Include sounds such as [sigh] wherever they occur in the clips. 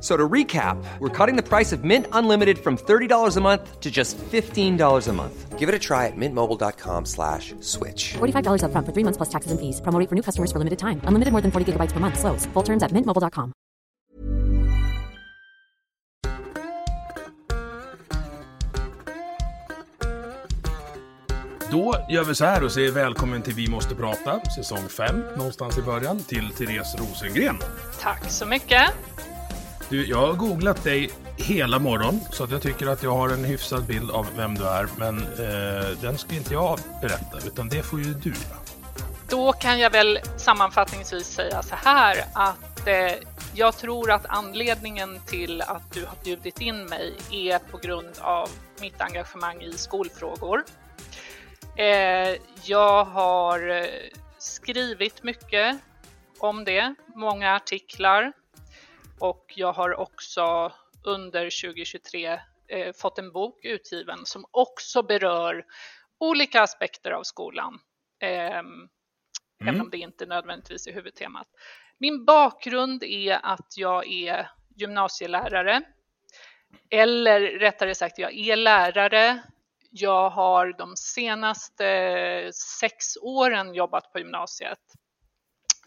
So to recap, we're cutting the price of Mint Unlimited from $30 a month to just $15 a month. Give it a try at mintmobile.com slash switch. $45 upfront for three months plus taxes and fees. Promo for new customers for limited time. Unlimited more than 40 gigabytes per month. Slows. Full terms at mintmobile.com. Då gör vi så här och säger välkommen till Vi måste prata, säsong 5, någonstans i början, till Therese Rosengren. Tack så mycket. Du, jag har googlat dig hela morgon, så att jag tycker att jag har en hyfsad bild av vem du är, men eh, den ska inte jag berätta, utan det får ju du göra. Då kan jag väl sammanfattningsvis säga så här att eh, jag tror att anledningen till att du har bjudit in mig är på grund av mitt engagemang i skolfrågor. Eh, jag har eh, skrivit mycket om det, många artiklar och jag har också under 2023 eh, fått en bok utgiven som också berör olika aspekter av skolan. Eh, Mm. Även om det inte nödvändigtvis är huvudtemat. Min bakgrund är att jag är gymnasielärare. Eller rättare sagt, jag är lärare. Jag har de senaste sex åren jobbat på gymnasiet.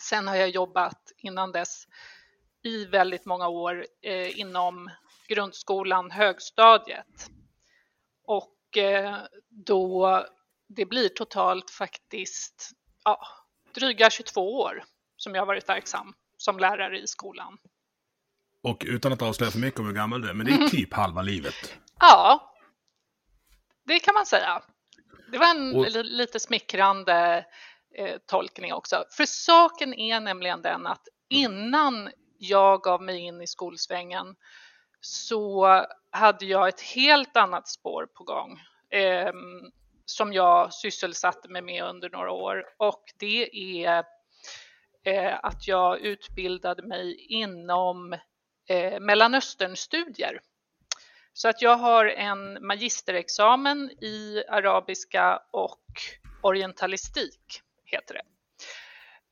Sen har jag jobbat innan dess i väldigt många år eh, inom grundskolan, högstadiet. Och eh, då det blir totalt faktiskt ja, dryga 22 år som jag varit verksam som lärare i skolan. Och utan att avslöja för mycket om hur gammal du är, men det är [laughs] typ halva livet. Ja, det kan man säga. Det var en och... lite smickrande eh, tolkning också. För saken är nämligen den att innan jag gav mig in i skolsvängen så hade jag ett helt annat spår på gång. Eh, som jag sysselsatte mig med under några år och det är eh, att jag utbildade mig inom eh, Mellanösternstudier. Så att jag har en magisterexamen i arabiska och orientalistik, heter det.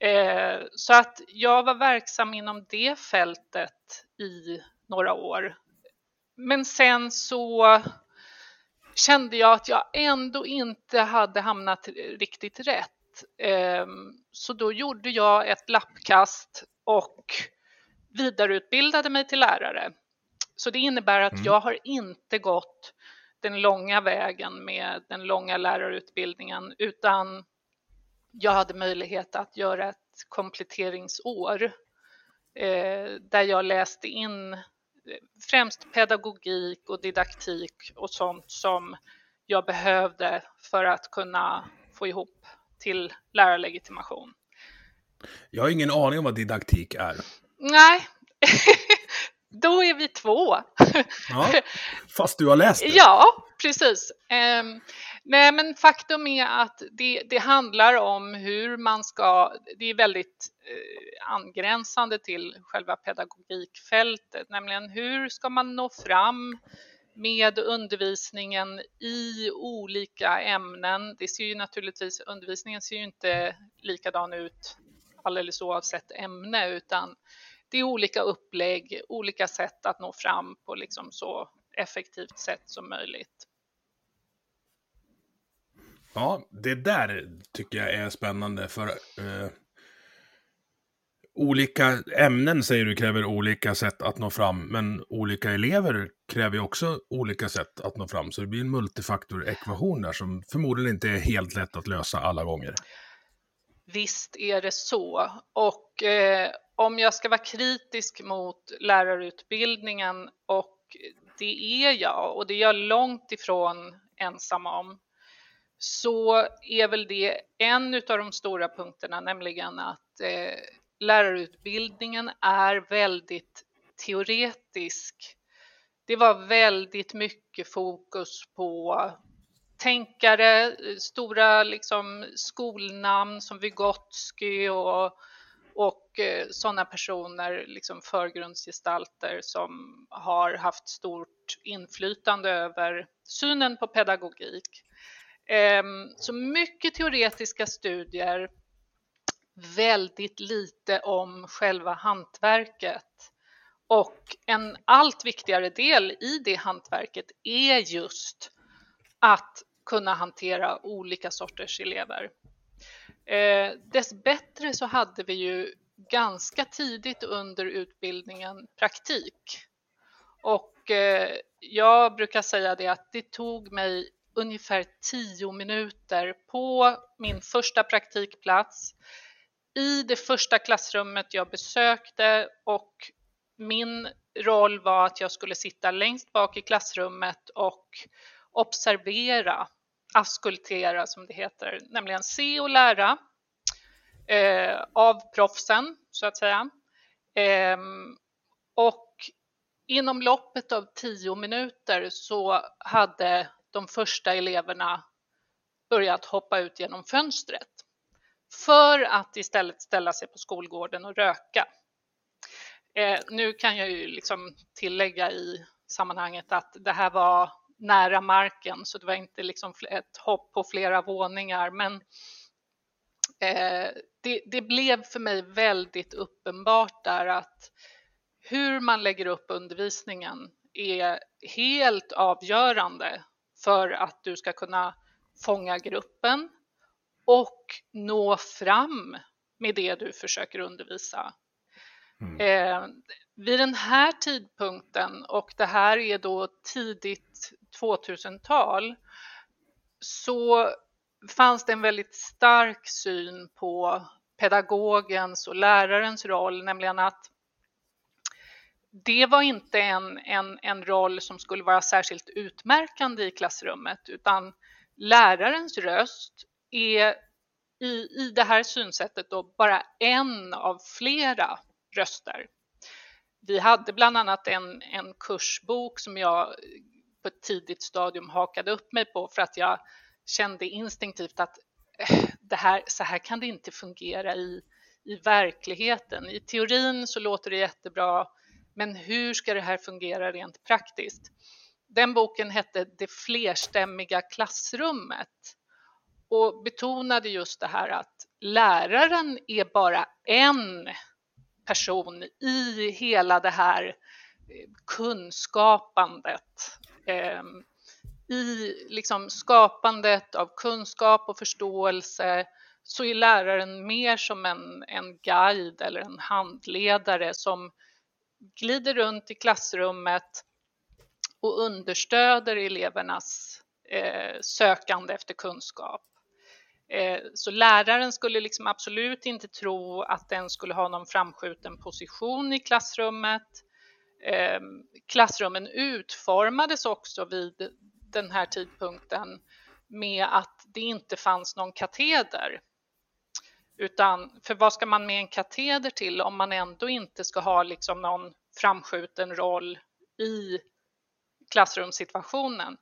Eh, så att jag var verksam inom det fältet i några år. Men sen så kände jag att jag ändå inte hade hamnat riktigt rätt. Ehm, så då gjorde jag ett lappkast och vidareutbildade mig till lärare. Så det innebär att mm. jag har inte gått den långa vägen med den långa lärarutbildningen utan jag hade möjlighet att göra ett kompletteringsår eh, där jag läste in främst pedagogik och didaktik och sånt som jag behövde för att kunna få ihop till lärarlegitimation. Jag har ingen aning om vad didaktik är. Nej, [laughs] då är vi två. Ja, fast du har läst det? Ja, precis. Nej, men faktum är att det, det, handlar om hur man ska, det är väldigt eh, angränsande till själva pedagogikfältet, nämligen hur ska man nå fram med undervisningen i olika ämnen. Det ser ju naturligtvis, undervisningen ser ju inte likadan ut alldeles oavsett ämne, utan det är olika upplägg, olika sätt att nå fram på liksom så effektivt sätt som möjligt. Ja, det där tycker jag är spännande för eh, olika ämnen säger du kräver olika sätt att nå fram, men olika elever kräver ju också olika sätt att nå fram. Så det blir en multifaktorekvation där som förmodligen inte är helt lätt att lösa alla gånger. Visst är det så. Och eh, om jag ska vara kritisk mot lärarutbildningen och det är jag och det är jag långt ifrån ensam om så är väl det en av de stora punkterna, nämligen att eh, lärarutbildningen är väldigt teoretisk. Det var väldigt mycket fokus på tänkare, stora liksom skolnamn som Vygotsky och, och eh, sådana personer, liksom förgrundsgestalter som har haft stort inflytande över synen på pedagogik. Ehm, så mycket teoretiska studier, väldigt lite om själva hantverket. Och en allt viktigare del i det hantverket är just att kunna hantera olika sorters elever. Eh, dessbättre så hade vi ju ganska tidigt under utbildningen praktik. Och eh, jag brukar säga det att det tog mig ungefär tio minuter på min första praktikplats i det första klassrummet jag besökte och min roll var att jag skulle sitta längst bak i klassrummet och observera, askultera som det heter, nämligen se och lära eh, av proffsen så att säga. Eh, och inom loppet av tio minuter så hade de första eleverna börjat hoppa ut genom fönstret för att istället ställa sig på skolgården och röka. Eh, nu kan jag ju liksom tillägga i sammanhanget att det här var nära marken så det var inte liksom ett hopp på flera våningar men eh, det, det, blev för mig väldigt uppenbart där att hur man lägger upp undervisningen är helt avgörande för att du ska kunna fånga gruppen och nå fram med det du försöker undervisa. Mm. Eh, vid den här tidpunkten, och det här är då tidigt 2000-tal, så fanns det en väldigt stark syn på pedagogens och lärarens roll, nämligen att det var inte en, en, en roll som skulle vara särskilt utmärkande i klassrummet, utan lärarens röst är i, i det här synsättet då bara en av flera röster. Vi hade bland annat en, en kursbok som jag på ett tidigt stadium hakade upp mig på för att jag kände instinktivt att äh, det här, så här kan det inte fungera i, i verkligheten. I teorin så låter det jättebra, men hur ska det här fungera rent praktiskt? Den boken hette Det flerstämmiga klassrummet och betonade just det här att läraren är bara en person i hela det här eh, kunskapandet. Ehm, I liksom skapandet av kunskap och förståelse så är läraren mer som en, en guide eller en handledare som glider runt i klassrummet och understöder elevernas eh, sökande efter kunskap. Eh, så läraren skulle liksom absolut inte tro att den skulle ha någon framskjuten position i klassrummet. Eh, klassrummen utformades också vid den här tidpunkten med att det inte fanns någon kateder. Utan, för vad ska man med en kateder till om man ändå inte ska ha liksom någon framskjuten roll i klassrumssituationen?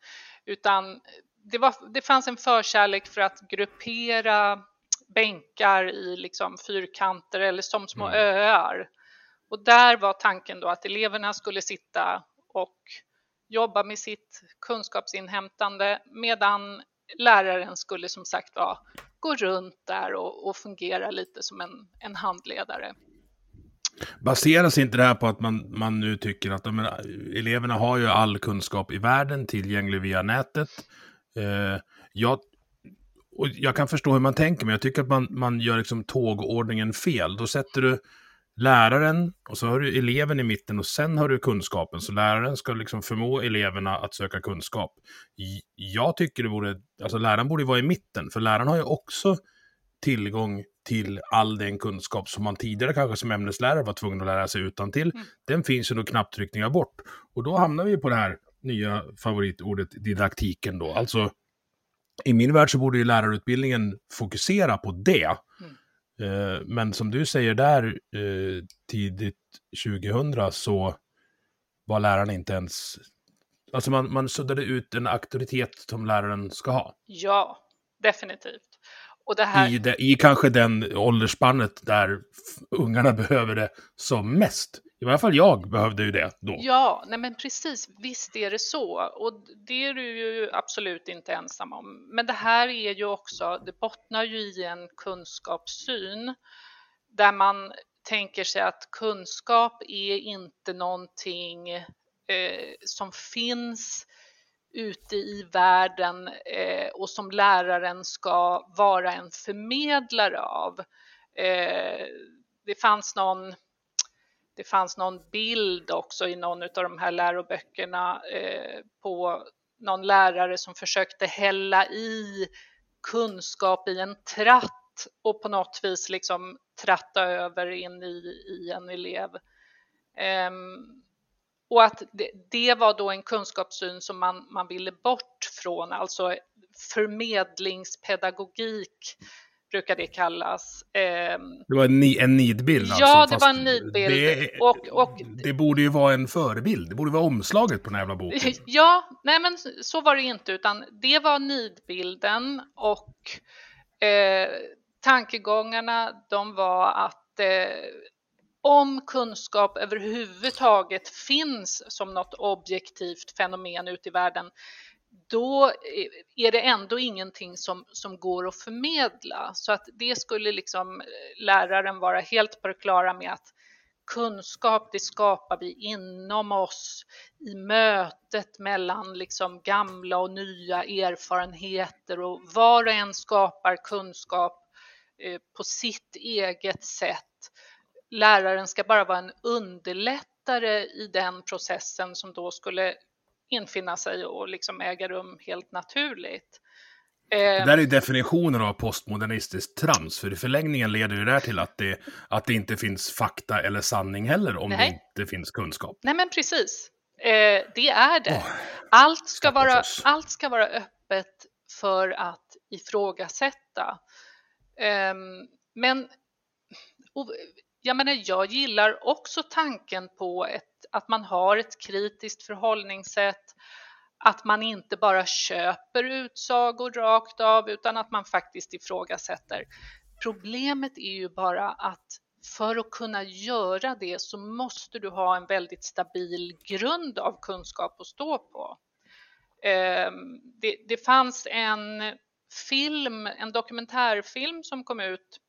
Utan det, var, det fanns en förkärlek för att gruppera bänkar i liksom fyrkanter eller som små mm. öar. Och där var tanken då att eleverna skulle sitta och jobba med sitt kunskapsinhämtande medan läraren skulle som sagt var gå runt där och, och fungera lite som en, en handledare. Baseras inte det här på att man, man nu tycker att de, eleverna har ju all kunskap i världen tillgänglig via nätet? Eh, jag, och jag kan förstå hur man tänker, men jag tycker att man, man gör liksom tågordningen fel. Då sätter du läraren och så har du eleven i mitten och sen har du kunskapen. Så läraren ska liksom förmå eleverna att söka kunskap. Jag tycker det vore, alltså läraren borde vara i mitten, för läraren har ju också tillgång till all den kunskap som man tidigare kanske som ämneslärare var tvungen att lära sig utan till. Mm. Den finns ju då knapptryckningar bort. Och då hamnar vi på det här nya favoritordet didaktiken då. Alltså, i min värld så borde ju lärarutbildningen fokusera på det. Mm. Eh, men som du säger där eh, tidigt 2000 så var läraren inte ens... Alltså man, man suddade ut en auktoritet som läraren ska ha. Ja, definitivt. Och det här... I, de, I kanske den åldersspannet där ungarna [laughs] behöver det som mest. I varje fall jag behövde ju det då. Ja, nej men precis, visst är det så. Och det är du ju absolut inte ensam om. Men det här är ju också, det bottnar ju i en kunskapssyn där man tänker sig att kunskap är inte någonting eh, som finns ute i världen eh, och som läraren ska vara en förmedlare av. Eh, det fanns någon det fanns någon bild också i någon av de här läroböckerna eh, på någon lärare som försökte hälla i kunskap i en tratt och på något vis liksom tratta över in i, i en elev. Um, och att det, det, var då en kunskapssyn som man, man ville bort från, alltså förmedlingspedagogik brukar det kallas. Ehm, det var en, en nidbild alltså? Ja, det var en nidbild. Det, och, och, det borde ju vara en förebild, det borde vara omslaget på den här jävla boken. [laughs] Ja, nej men så var det inte, utan det var nidbilden och eh, tankegångarna de var att eh, om kunskap överhuvudtaget finns som något objektivt fenomen ute i världen, då eh, är det ändå ingenting som, som går att förmedla. Så att det skulle liksom eh, läraren vara helt på det klara med att kunskap, det skapar vi inom oss i mötet mellan liksom gamla och nya erfarenheter och var och en skapar kunskap eh, på sitt eget sätt läraren ska bara vara en underlättare i den processen som då skulle infinna sig och liksom äga rum helt naturligt. Det där är definitionen av postmodernistiskt trams, för i förlängningen leder det där till att det, att det inte finns fakta eller sanning heller om Nej. det inte finns kunskap. Nej, men precis. Eh, det är det. Oh, allt, ska vara, allt ska vara öppet för att ifrågasätta. Eh, men jag menar, jag gillar också tanken på ett, att man har ett kritiskt förhållningssätt, att man inte bara köper utsagor rakt av utan att man faktiskt ifrågasätter. Problemet är ju bara att för att kunna göra det så måste du ha en väldigt stabil grund av kunskap att stå på. Ehm, det, det fanns en film, en dokumentärfilm som kom ut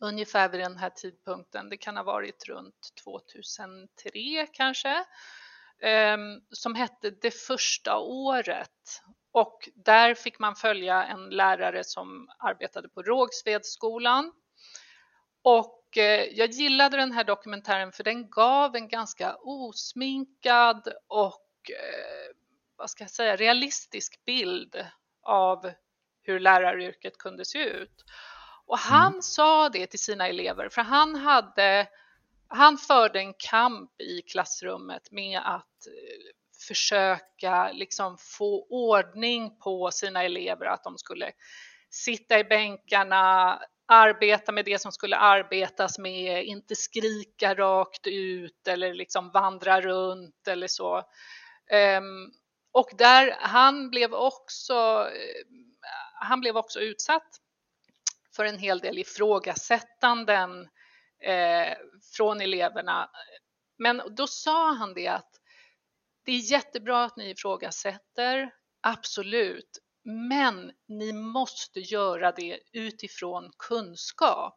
ungefär vid den här tidpunkten. Det kan ha varit runt 2003 kanske, ehm, som hette Det första året. Och där fick man följa en lärare som arbetade på Rågsvedsskolan. Och eh, jag gillade den här dokumentären för den gav en ganska osminkad och eh, vad ska jag säga, realistisk bild av hur läraryrket kunde se ut. Och han mm. sa det till sina elever för han hade han förde en kamp i klassrummet med att eh, försöka liksom få ordning på sina elever, att de skulle sitta i bänkarna, arbeta med det som skulle arbetas med, inte skrika rakt ut eller liksom vandra runt eller så. Um, och där han blev också, eh, han blev också utsatt för en hel del ifrågasättanden eh, från eleverna. Men då sa han det att det är jättebra att ni ifrågasätter, absolut, men ni måste göra det utifrån kunskap.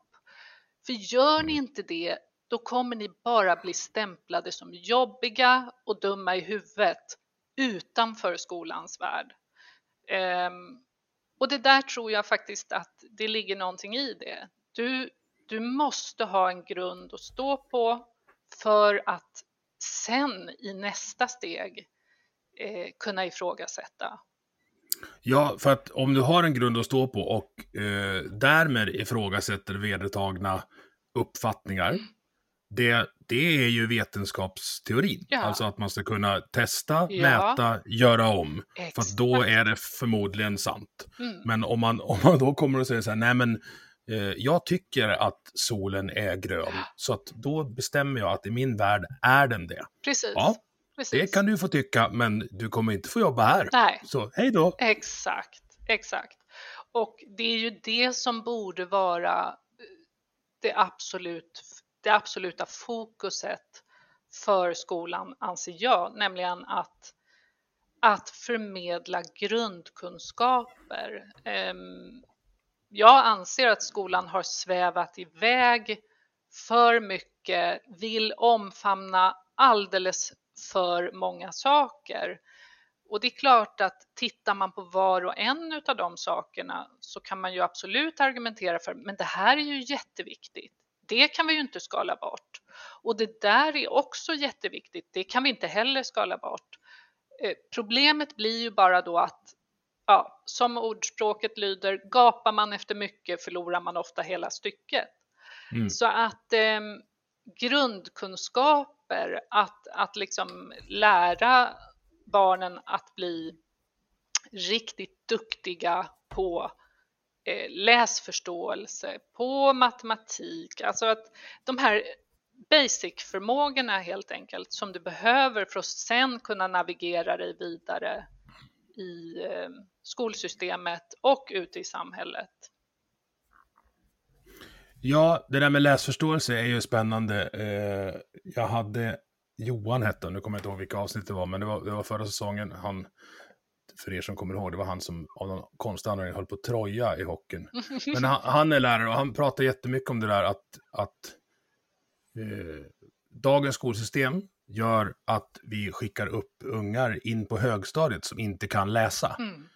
För gör ni inte det, då kommer ni bara bli stämplade som jobbiga och dumma i huvudet utanför skolans värld. Um, och det där tror jag faktiskt att det ligger någonting i det. Du, du måste ha en grund att stå på för att sen i nästa steg eh, kunna ifrågasätta. Ja, för att om du har en grund att stå på och eh, därmed ifrågasätter vedertagna uppfattningar, mm det, det är ju vetenskapsteorin. Ja. Alltså att man ska kunna testa, ja. mäta, göra om. Exakt. För att då är det förmodligen sant. Mm. Men om man, [laughs] om man då kommer och säger så här, nej men eh, jag tycker att solen är grön, så att då bestämmer jag att i min värld är den det. Precis. Ja, Precis. det kan du få tycka, men du kommer inte få jobba här. Nej. Så hej då! Exakt, exakt. Och det är ju det som borde vara eh, det, absolut, det absoluta fokuset för skolan, anser jag, nämligen att, att förmedla grundkunskaper. Ehm, jag anser att skolan har svävat iväg för mycket, vill omfamna alldeles för många saker. Och det är klart att tittar man på var och en av de sakerna så kan man ju absolut argumentera för, men det här är ju jätteviktigt. Det kan vi ju inte skala bort. Och det där är också jätteviktigt. Det kan vi inte heller skala bort. Eh, problemet blir ju bara då att, ja, som ordspråket lyder, gapar man efter mycket förlorar man ofta hela stycket. Mm. Så att eh, grundkunskaper, att, att liksom lära barnen att bli riktigt duktiga på Eh, läsförståelse, på matematik, alltså att de här basic-förmågorna helt enkelt som du behöver för att sen kunna navigera dig vidare i eh, skolsystemet och ute i samhället. Ja, det där med läsförståelse är ju spännande. Eh, jag hade Johan hette nu kommer jag inte ihåg vilka avsnitt det var, men det var, det var förra säsongen. Han, för er som kommer ihåg, det var han som av någon konstig anledning höll på Troja i hockeyn. [laughs] Men han, han, är lärare och han pratar jättemycket om det där att, att eh, dagens skolsystem gör att vi skickar upp ungar in på högstadiet som inte kan läsa. Mm.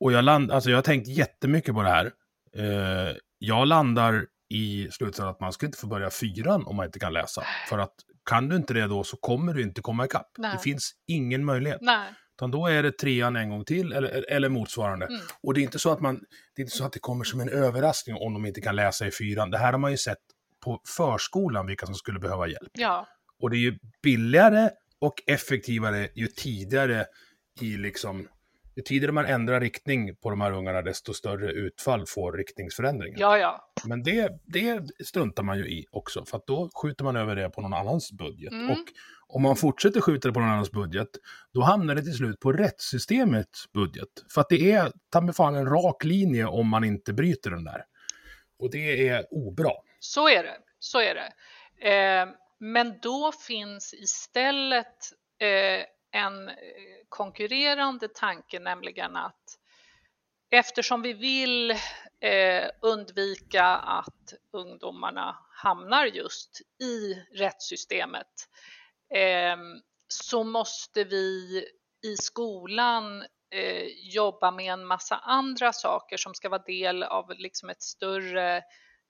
Och jag, land, alltså jag har tänkt jättemycket på det här. Eh, jag landar i slutsatsen att man ska inte få börja fyran om man inte kan läsa. För att kan du inte det då så kommer du inte komma ikapp. Nej. Det finns ingen möjlighet. Nej. Utan då är det trean en gång till eller, eller motsvarande. Mm. Och det är inte så att man, det är inte så att det kommer som en överraskning om de inte kan läsa i fyran. Det här har man ju sett på förskolan vilka som skulle behöva hjälp. Ja. Och det är ju billigare och effektivare ju tidigare i liksom ju tidigare man ändrar riktning på de här ungarna, desto större utfall får riktningsförändringen. Ja, ja. Men det, det struntar man ju i också, för att då skjuter man över det på någon annans budget. Mm. Och om man fortsätter skjuta det på någon annans budget, då hamnar det till slut på rättssystemets budget. För att det är ta mig fan en rak linje om man inte bryter den där. Och det är obra. Så är det, så är det. Eh, men då finns istället eh, en eh, konkurrerande tanke, nämligen att eftersom vi vill eh, undvika att ungdomarna hamnar just i rättssystemet Ehm, så måste vi i skolan eh, jobba med en massa andra saker som ska vara del av liksom ett större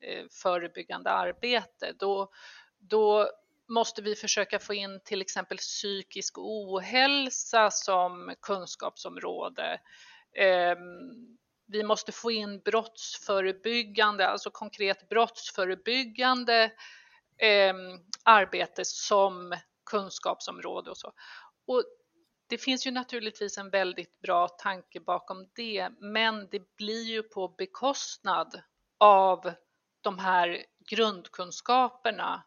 eh, förebyggande arbete. Då, då måste vi försöka få in till exempel psykisk ohälsa som kunskapsområde. Ehm, vi måste få in brottsförebyggande, alltså konkret brottsförebyggande ehm, arbete som kunskapsområde och så. Och det finns ju naturligtvis en väldigt bra tanke bakom det, men det blir ju på bekostnad av de här grundkunskaperna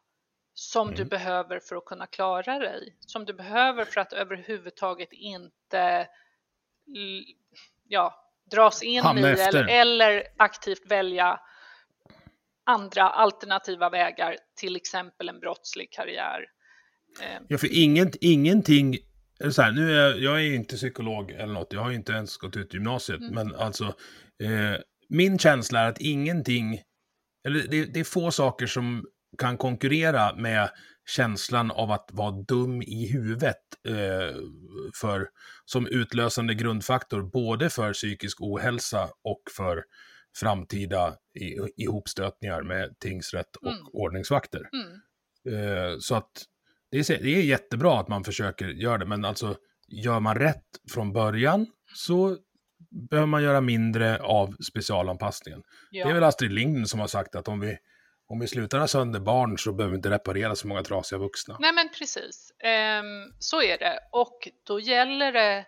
som mm. du behöver för att kunna klara dig, som du behöver för att överhuvudtaget inte ja, dras in i eller, eller aktivt välja andra alternativa vägar, till exempel en brottslig karriär. Eh. Ja, för inget, ingenting, så här, nu är jag, jag är inte psykolog eller något, jag har inte ens gått ut gymnasiet, mm. men alltså eh, min känsla är att ingenting, eller det, det, är få saker som kan konkurrera med känslan av att vara dum i huvudet eh, för, som utlösande grundfaktor, både för psykisk ohälsa och för framtida i, ihopstötningar med tingsrätt och mm. ordningsvakter. Mm. Eh, så att det är, det är jättebra att man försöker göra det, men alltså gör man rätt från början så behöver man göra mindre av specialanpassningen. Ja. Det är väl Astrid Lindgren som har sagt att om vi om vi slutar ha sönder barn så behöver vi inte reparera så många trasiga vuxna. Nej men precis, ehm, så är det. Och då gäller det,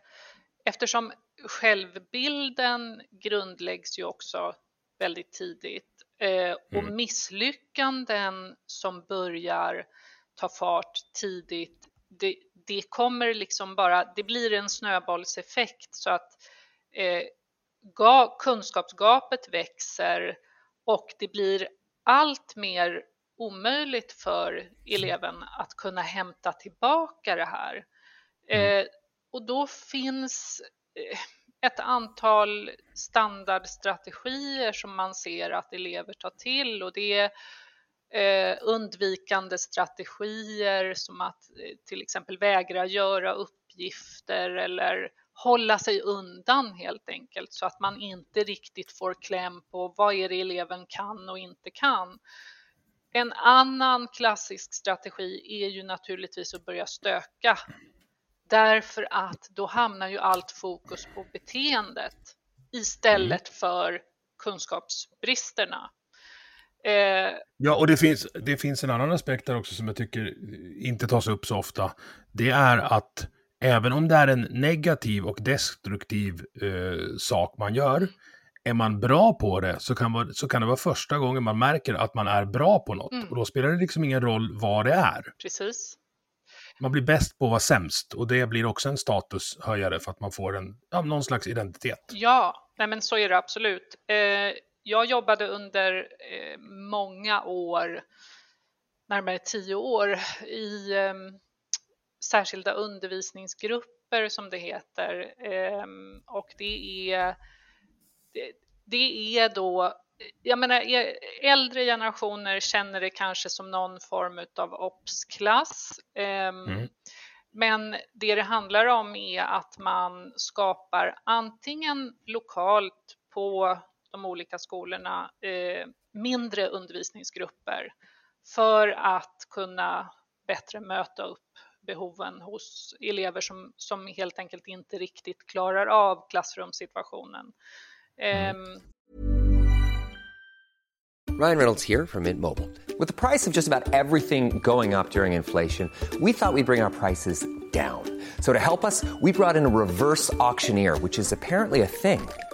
eftersom självbilden grundläggs ju också väldigt tidigt, Eh, och mm. misslyckanden som börjar ta fart tidigt, det, det kommer liksom bara, det blir en snöbollseffekt så att eh, ga, kunskapsgapet växer och det blir allt mer omöjligt för eleven att kunna hämta tillbaka det här. Mm. Eh, och då finns eh, ett antal standardstrategier som man ser att elever tar till och det är eh, undvikande strategier som att eh, till exempel vägra göra uppgifter eller hålla sig undan helt enkelt så att man inte riktigt får kläm på vad är det eleven kan och inte kan. En annan klassisk strategi är ju naturligtvis att börja stöka Därför att då hamnar ju allt fokus på beteendet istället mm. för kunskapsbristerna. Eh, ja, och det finns, det finns en annan aspekt där också som jag tycker inte tas upp så ofta. Det är att även om det är en negativ och destruktiv eh, sak man gör, är man bra på det så kan, man, så kan det vara första gången man märker att man är bra på något. Mm. Och då spelar det liksom ingen roll vad det är. Precis man blir bäst på att vara sämst och det blir också en statushöjare för att man får en, ja, någon slags identitet. Ja, nej men så är det absolut. Eh, jag jobbade under eh, många år, närmare tio år, i eh, särskilda undervisningsgrupper som det heter. Ehm, och det är, det, det är då jag menar, äldre generationer känner det kanske som någon form av obsklass. Ehm, mm. Men det det handlar om är att man skapar antingen lokalt på de olika skolorna eh, mindre undervisningsgrupper för att kunna bättre möta upp behoven hos elever som, som helt enkelt inte riktigt klarar av klassrumssituationen. Um, Ryan Reynolds here from Mint Mobile. With the price of just about everything going up during inflation, we thought we'd bring our prices down. So to help us, we brought in a reverse auctioneer, which is apparently a thing.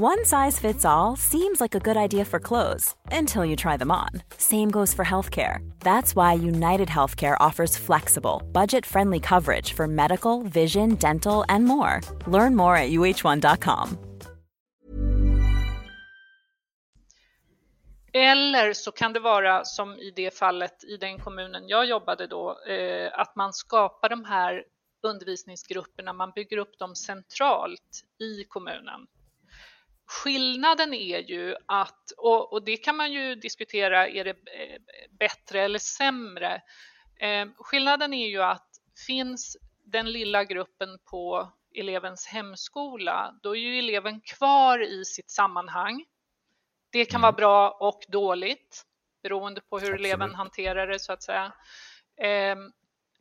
One size fits all seems like a good idea for clothes until you try them on. Same goes for healthcare. That's why United Healthcare offers flexible, budget friendly coverage for medical, vision, dental, and more. Learn more at uh1.com. Eller så kan det vara som i det fallet i den kommunen jag jobbade då, eh, att man skapar de här undervisningsgrupperna, man bygger upp dem centralt i kommunen. Skillnaden är ju att, och, och, det kan man ju diskutera, är det eh, bättre eller sämre? Eh, skillnaden är ju att finns den lilla gruppen på elevens hemskola, då är ju eleven kvar i sitt sammanhang. Det kan mm. vara bra och dåligt beroende på hur Absolut. eleven hanterar det så att säga. Eh,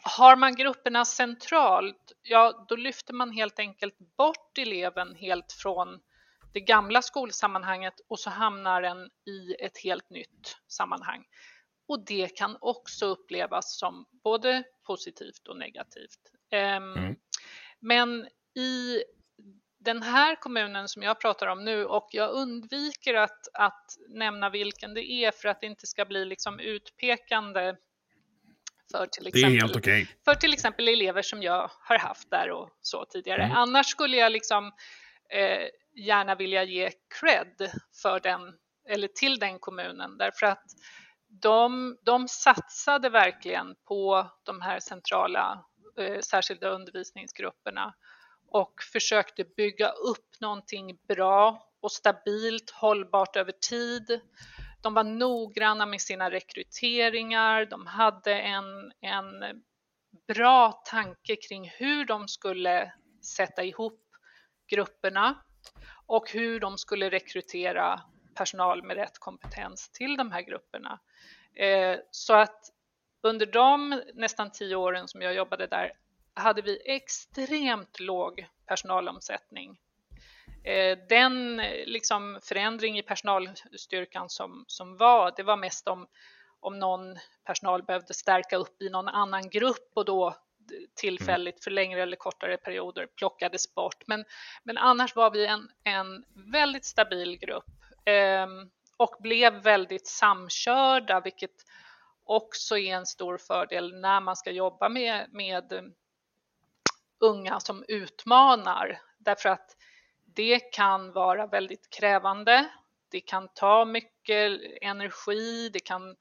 har man grupperna centralt, ja då lyfter man helt enkelt bort eleven helt från det gamla skolsammanhanget och så hamnar den i ett helt nytt sammanhang. Och det kan också upplevas som både positivt och negativt. Ehm, mm. Men i den här kommunen som jag pratar om nu och jag undviker att, att nämna vilken det är för att det inte ska bli liksom utpekande för till, exempel, okay. för till exempel elever som jag har haft där och så tidigare. Mm. Annars skulle jag liksom eh, gärna vilja ge cred för den eller till den kommunen därför att de, de satsade verkligen på de här centrala eh, särskilda undervisningsgrupperna och försökte bygga upp någonting bra och stabilt, hållbart över tid. De var noggranna med sina rekryteringar. De hade en, en bra tanke kring hur de skulle sätta ihop grupperna och hur de skulle rekrytera personal med rätt kompetens till de här grupperna. Eh, så att under de nästan tio åren som jag jobbade där hade vi extremt låg personalomsättning. Eh, den liksom, förändring i personalstyrkan som, som var, det var mest om, om någon personal behövde stärka upp i någon annan grupp och då Mm. tillfälligt för längre eller kortare perioder plockades bort. Men, men annars var vi en, en väldigt stabil grupp eh, och blev väldigt samkörda, vilket också är en stor fördel när man ska jobba med, med ehm, unga som utmanar. Därför att det kan vara väldigt krävande. Det kan ta mycket energi, det kan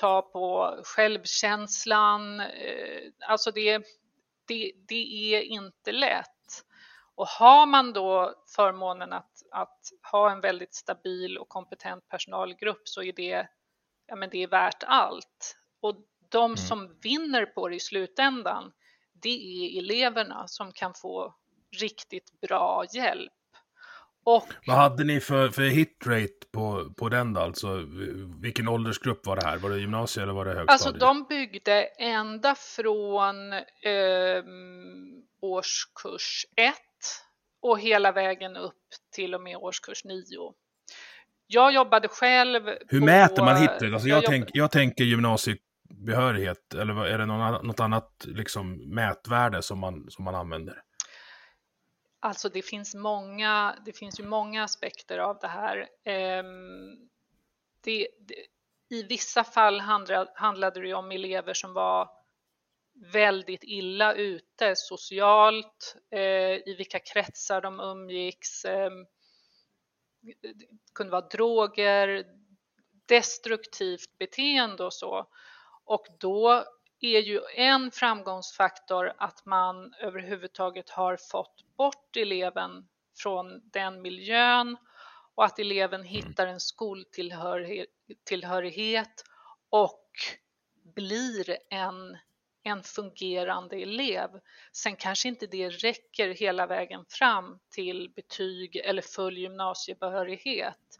ta på självkänslan. Eh, alltså det, det, det är inte lätt. Och har man då förmånen att, att ha en väldigt stabil och kompetent personalgrupp så är det, ja men det är värt allt. Och de mm. som vinner på det i slutändan, det är eleverna som kan få riktigt bra hjälp. Och, Vad hade ni för, för hitrate på, på den då? Alltså, vilken åldersgrupp var det här? Var det gymnasiet eller var det högstadiet? Alltså de byggde ända från eh, årskurs 1 och hela vägen upp till och med årskurs 9. Jag jobbade själv Hur på, mäter man hitrate? Alltså jag, jag, tänk, jag tänker gymnasiebehörighet, eller är det någon, något annat liksom, mätvärde som man, som man använder? Alltså det finns många, det finns ju många aspekter av det här. Ehm, det, det, I vissa fall handlade, handlade det om elever som var väldigt illa ute socialt, eh, i vilka kretsar de umgicks. Eh, det kunde vara droger, destruktivt beteende och så. Och då är ju en framgångsfaktor att man överhuvudtaget har fått bort eleven från den miljön och att eleven hittar en skoltillhörighet och blir en, en fungerande elev. Sen kanske inte det räcker hela vägen fram till betyg eller full gymnasiebehörighet.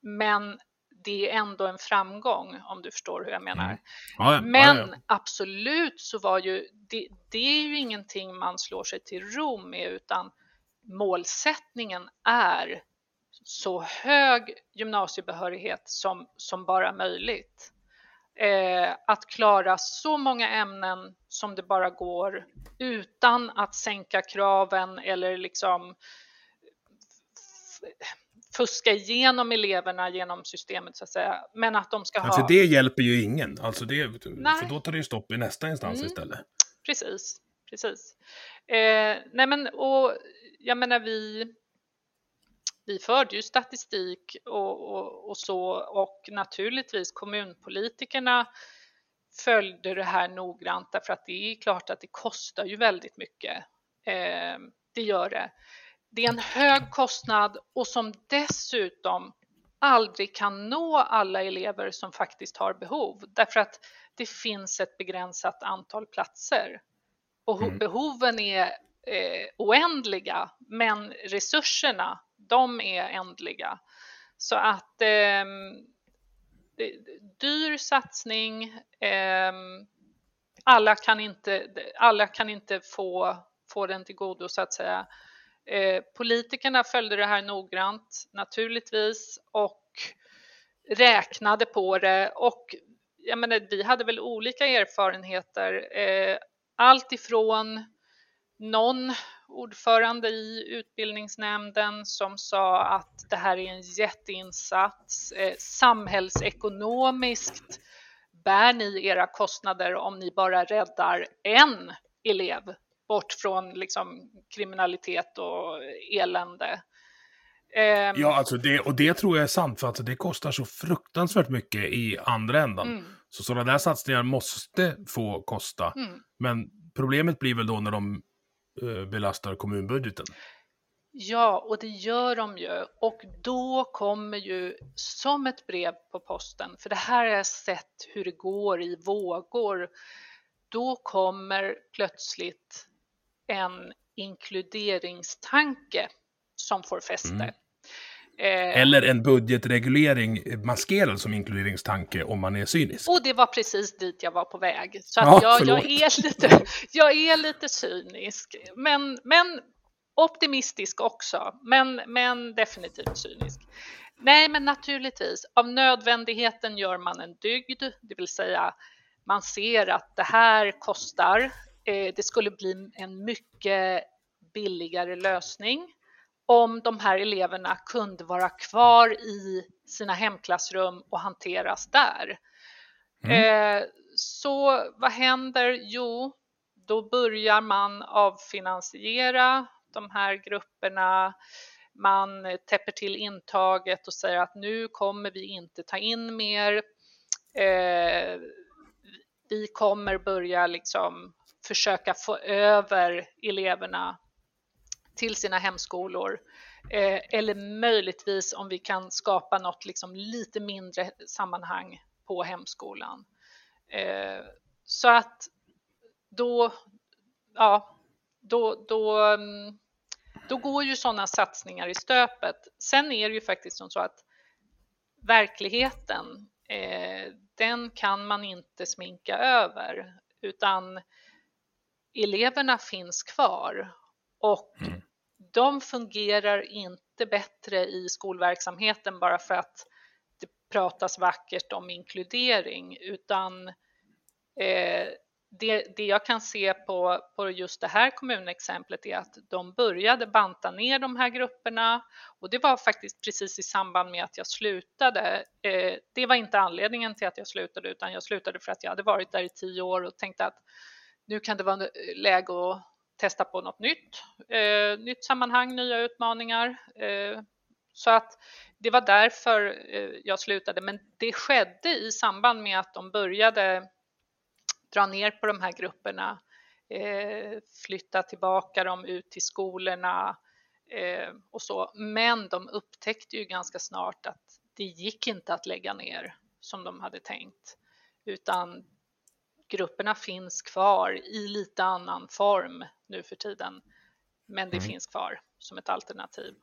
Men det är ändå en framgång om du förstår hur jag menar. Mm. Ja, Men ja, ja. absolut så var ju det, det är ju ingenting man slår sig till ro med utan målsättningen är så hög gymnasiebehörighet som, som bara möjligt. Eh, att klara så många ämnen som det bara går utan att sänka kraven eller liksom fuska igenom eleverna genom systemet så att säga. Men att de ska ha... för det hjälper ju ingen. Alltså det, Nej. För då tar det ju stopp i nästa instans mm. istället. Precis, precis. Eh, nej men och jag menar vi vi förde ju statistik och, och, och, så och naturligtvis kommunpolitikerna följde det här noggrant därför att det är klart att det kostar ju väldigt mycket. Eh, det gör det. Det är en hög kostnad och som dessutom aldrig kan nå alla elever som faktiskt har behov därför att det finns ett begränsat antal platser. Och mm. behoven är eh, oändliga men resurserna de är ändliga. Så att eh, dyr satsning, eh, alla kan inte, alla kan inte få, få den till godo så att säga. Eh, politikerna följde det här noggrant naturligtvis och räknade på det och jag menar, vi hade väl olika erfarenheter. Eh, allt ifrån någon ordförande i utbildningsnämnden som sa att det här är en jätteinsats. Eh, samhällsekonomiskt bär ni era kostnader om ni bara räddar en elev bort från liksom, kriminalitet och elände. Um, ja, alltså det, och det tror jag är sant, för att det kostar så fruktansvärt mycket i andra ändan. Mm. Så sådana där satsningar måste få kosta. Mm. Men problemet blir väl då när de uh, belastar kommunbudgeten. Ja, och det gör de ju. Och då kommer ju som ett brev på posten, för det här har jag sett hur det går i vågor. Då kommer plötsligt en inkluderingstanke som får fäste. Mm. Eh, Eller en budgetreglering maskerad som inkluderingstanke om man är cynisk. Och det var precis dit jag var på väg. Så ja, jag, jag, är lite, jag är lite cynisk. Men, men optimistisk också, men, men definitivt cynisk. Nej, men naturligtvis, av nödvändigheten gör man en dygd, det vill säga man ser att det här kostar. Eh, det skulle bli en mycket billigare lösning om de här eleverna kunde vara kvar i sina hemklassrum och hanteras där. Mm. Eh, så vad händer? Jo, då börjar man avfinansiera de här grupperna. Man täpper till intaget och säger att nu kommer vi inte ta in mer. Eh, vi kommer börja liksom försöka få över eleverna till sina hemskolor. Eh, eller möjligtvis om vi kan skapa något liksom lite mindre sammanhang på hemskolan. Eh, så att då, ja, då, då, mm, då går ju sådana satsningar i stöpet. Sen är det ju faktiskt som så att verkligheten, eh, den kan man inte sminka över utan eleverna finns kvar och mm. de fungerar inte bättre i skolverksamheten bara för att det pratas vackert om inkludering utan eh, det, det jag kan se på, på just det här kommunexemplet är att de började banta ner de här grupperna och det var faktiskt precis i samband med att jag slutade. Eh, det var inte anledningen till att jag slutade utan jag slutade för att jag hade varit där i tio år och tänkte att nu kan det vara eh, läge att testa på något nytt, eh, nytt sammanhang, nya utmaningar. Eh, så att det var därför eh, jag slutade, men det skedde i samband med att de började dra ner på de här grupperna, eh, flytta tillbaka dem ut till skolorna eh, och så. Men de upptäckte ju ganska snart att det gick inte att lägga ner som de hade tänkt, utan grupperna finns kvar i lite annan form nu för tiden. Men det mm. finns kvar som ett alternativ.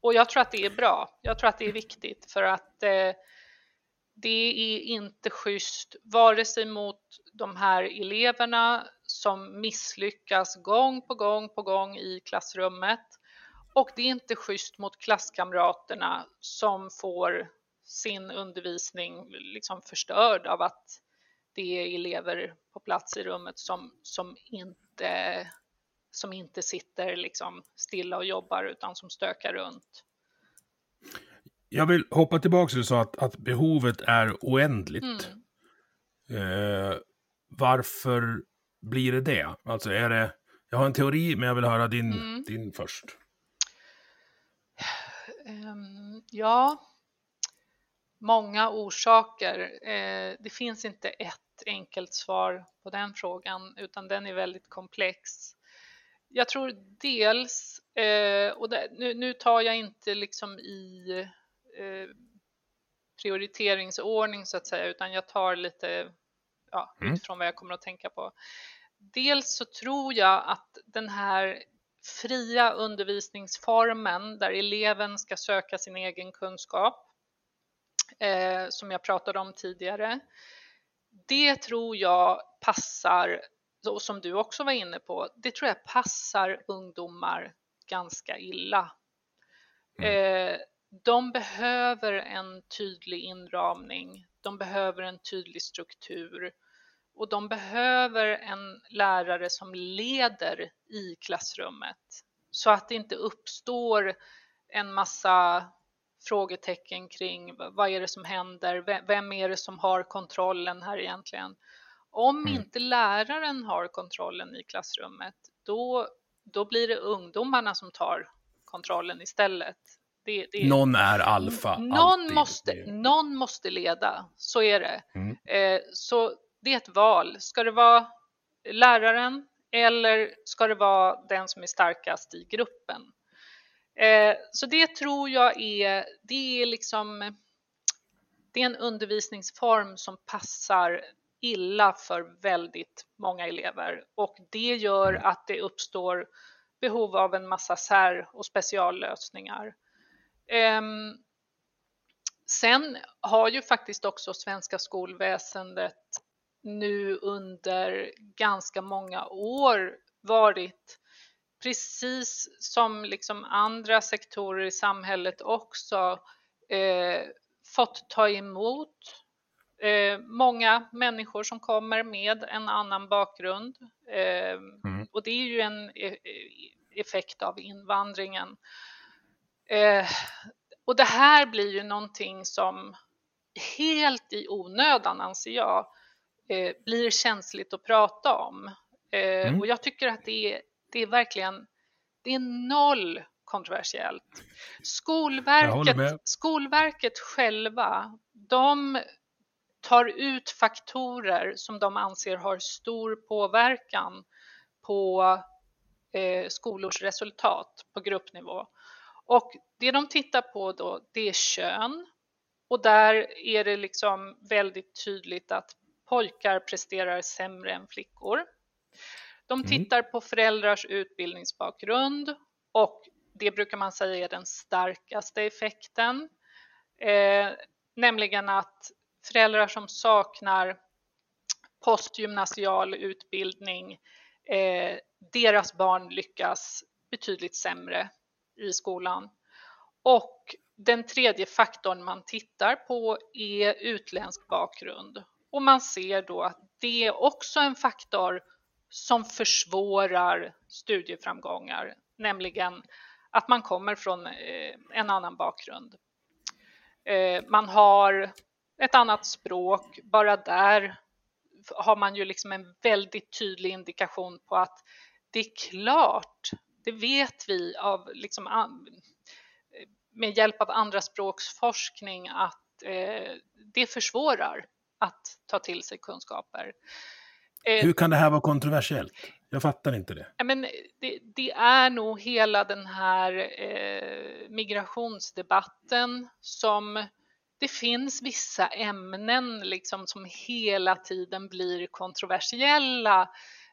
Och jag tror att det är bra. Jag tror att det är viktigt för att eh, det är inte schysst vare sig mot de här eleverna som misslyckas gång på gång på gång i klassrummet och det är inte schysst mot klasskamraterna som får sin undervisning liksom förstörd av att det är elever på plats i rummet som, som, inte, som inte sitter liksom stilla och jobbar utan som stökar runt. Jag vill hoppa tillbaka till så att, att behovet är oändligt. Mm. Eh, varför blir det det? Alltså är det, jag har en teori men jag vill höra din, mm. din först. Um, ja, många orsaker. Eh, det finns inte ett enkelt svar på den frågan utan den är väldigt komplex. Jag tror dels, eh, och nu, nu, tar jag inte liksom i Eh, prioriteringsordning så att säga, utan jag tar lite ja, mm. utifrån vad jag kommer att tänka på. Dels så tror jag att den här fria undervisningsformen där eleven ska söka sin egen kunskap, eh, som jag pratade om tidigare, det tror jag passar, och som du också var inne på, det tror jag passar ungdomar ganska illa. Mm. Eh, de behöver en tydlig inramning. De behöver en tydlig struktur och de behöver en lärare som leder i klassrummet så att det inte uppstår en massa frågetecken kring vad är det som händer? Vem är det som har kontrollen här egentligen? Om mm. inte läraren har kontrollen i klassrummet, då, då blir det ungdomarna som tar kontrollen istället. Det, det, någon är alfa. Någon måste, någon måste leda, så är det. Mm. Eh, så det är ett val. Ska det vara läraren eller ska det vara den som är starkast i gruppen? Eh, så det tror jag är, det är liksom, det är en undervisningsform som passar illa för väldigt många elever och det gör mm. att det uppstår behov av en massa sär och speciallösningar. Ehm, sen har ju faktiskt också svenska skolväsendet nu under ganska många år varit precis som liksom andra sektorer i samhället också eh, fått ta emot eh, många människor som kommer med en annan bakgrund. Eh, mm. Och det är ju en e, e, effekt av invandringen. Eh, och det här blir ju någonting som helt i onödan, anser jag, eh, blir känsligt att prata om. Eh, mm. Och jag tycker att det är, det är verkligen det är noll kontroversiellt. Skolverket, Skolverket själva, de tar ut faktorer som de anser har stor påverkan på eh, skolors resultat på gruppnivå. Och det de tittar på då, det är kön. Och där är det liksom väldigt tydligt att pojkar presterar sämre än flickor. De mm. tittar mm. på föräldrars utbildningsbakgrund och det brukar man säga är den starkaste effekten. Eh, nämligen att föräldrar som saknar postgymnasial utbildning, eh, deras barn lyckas betydligt sämre i skolan. Och den tredje faktorn man tittar på är utländsk bakgrund. Och man ser då att det är också en faktor som försvårar studieframgångar, nämligen att man kommer från eh, en annan bakgrund. Eh, man har ett annat språk, bara där har man ju liksom en väldigt tydlig indikation på att det är klart, det vet vi av liksom med hjälp av andra språksforskning att eh, det försvårar att ta till sig kunskaper. Hur kan det här vara kontroversiellt? Jag fattar inte det. Men det, det är nog hela den här eh, migrationsdebatten som det finns vissa ämnen liksom som hela tiden blir kontroversiella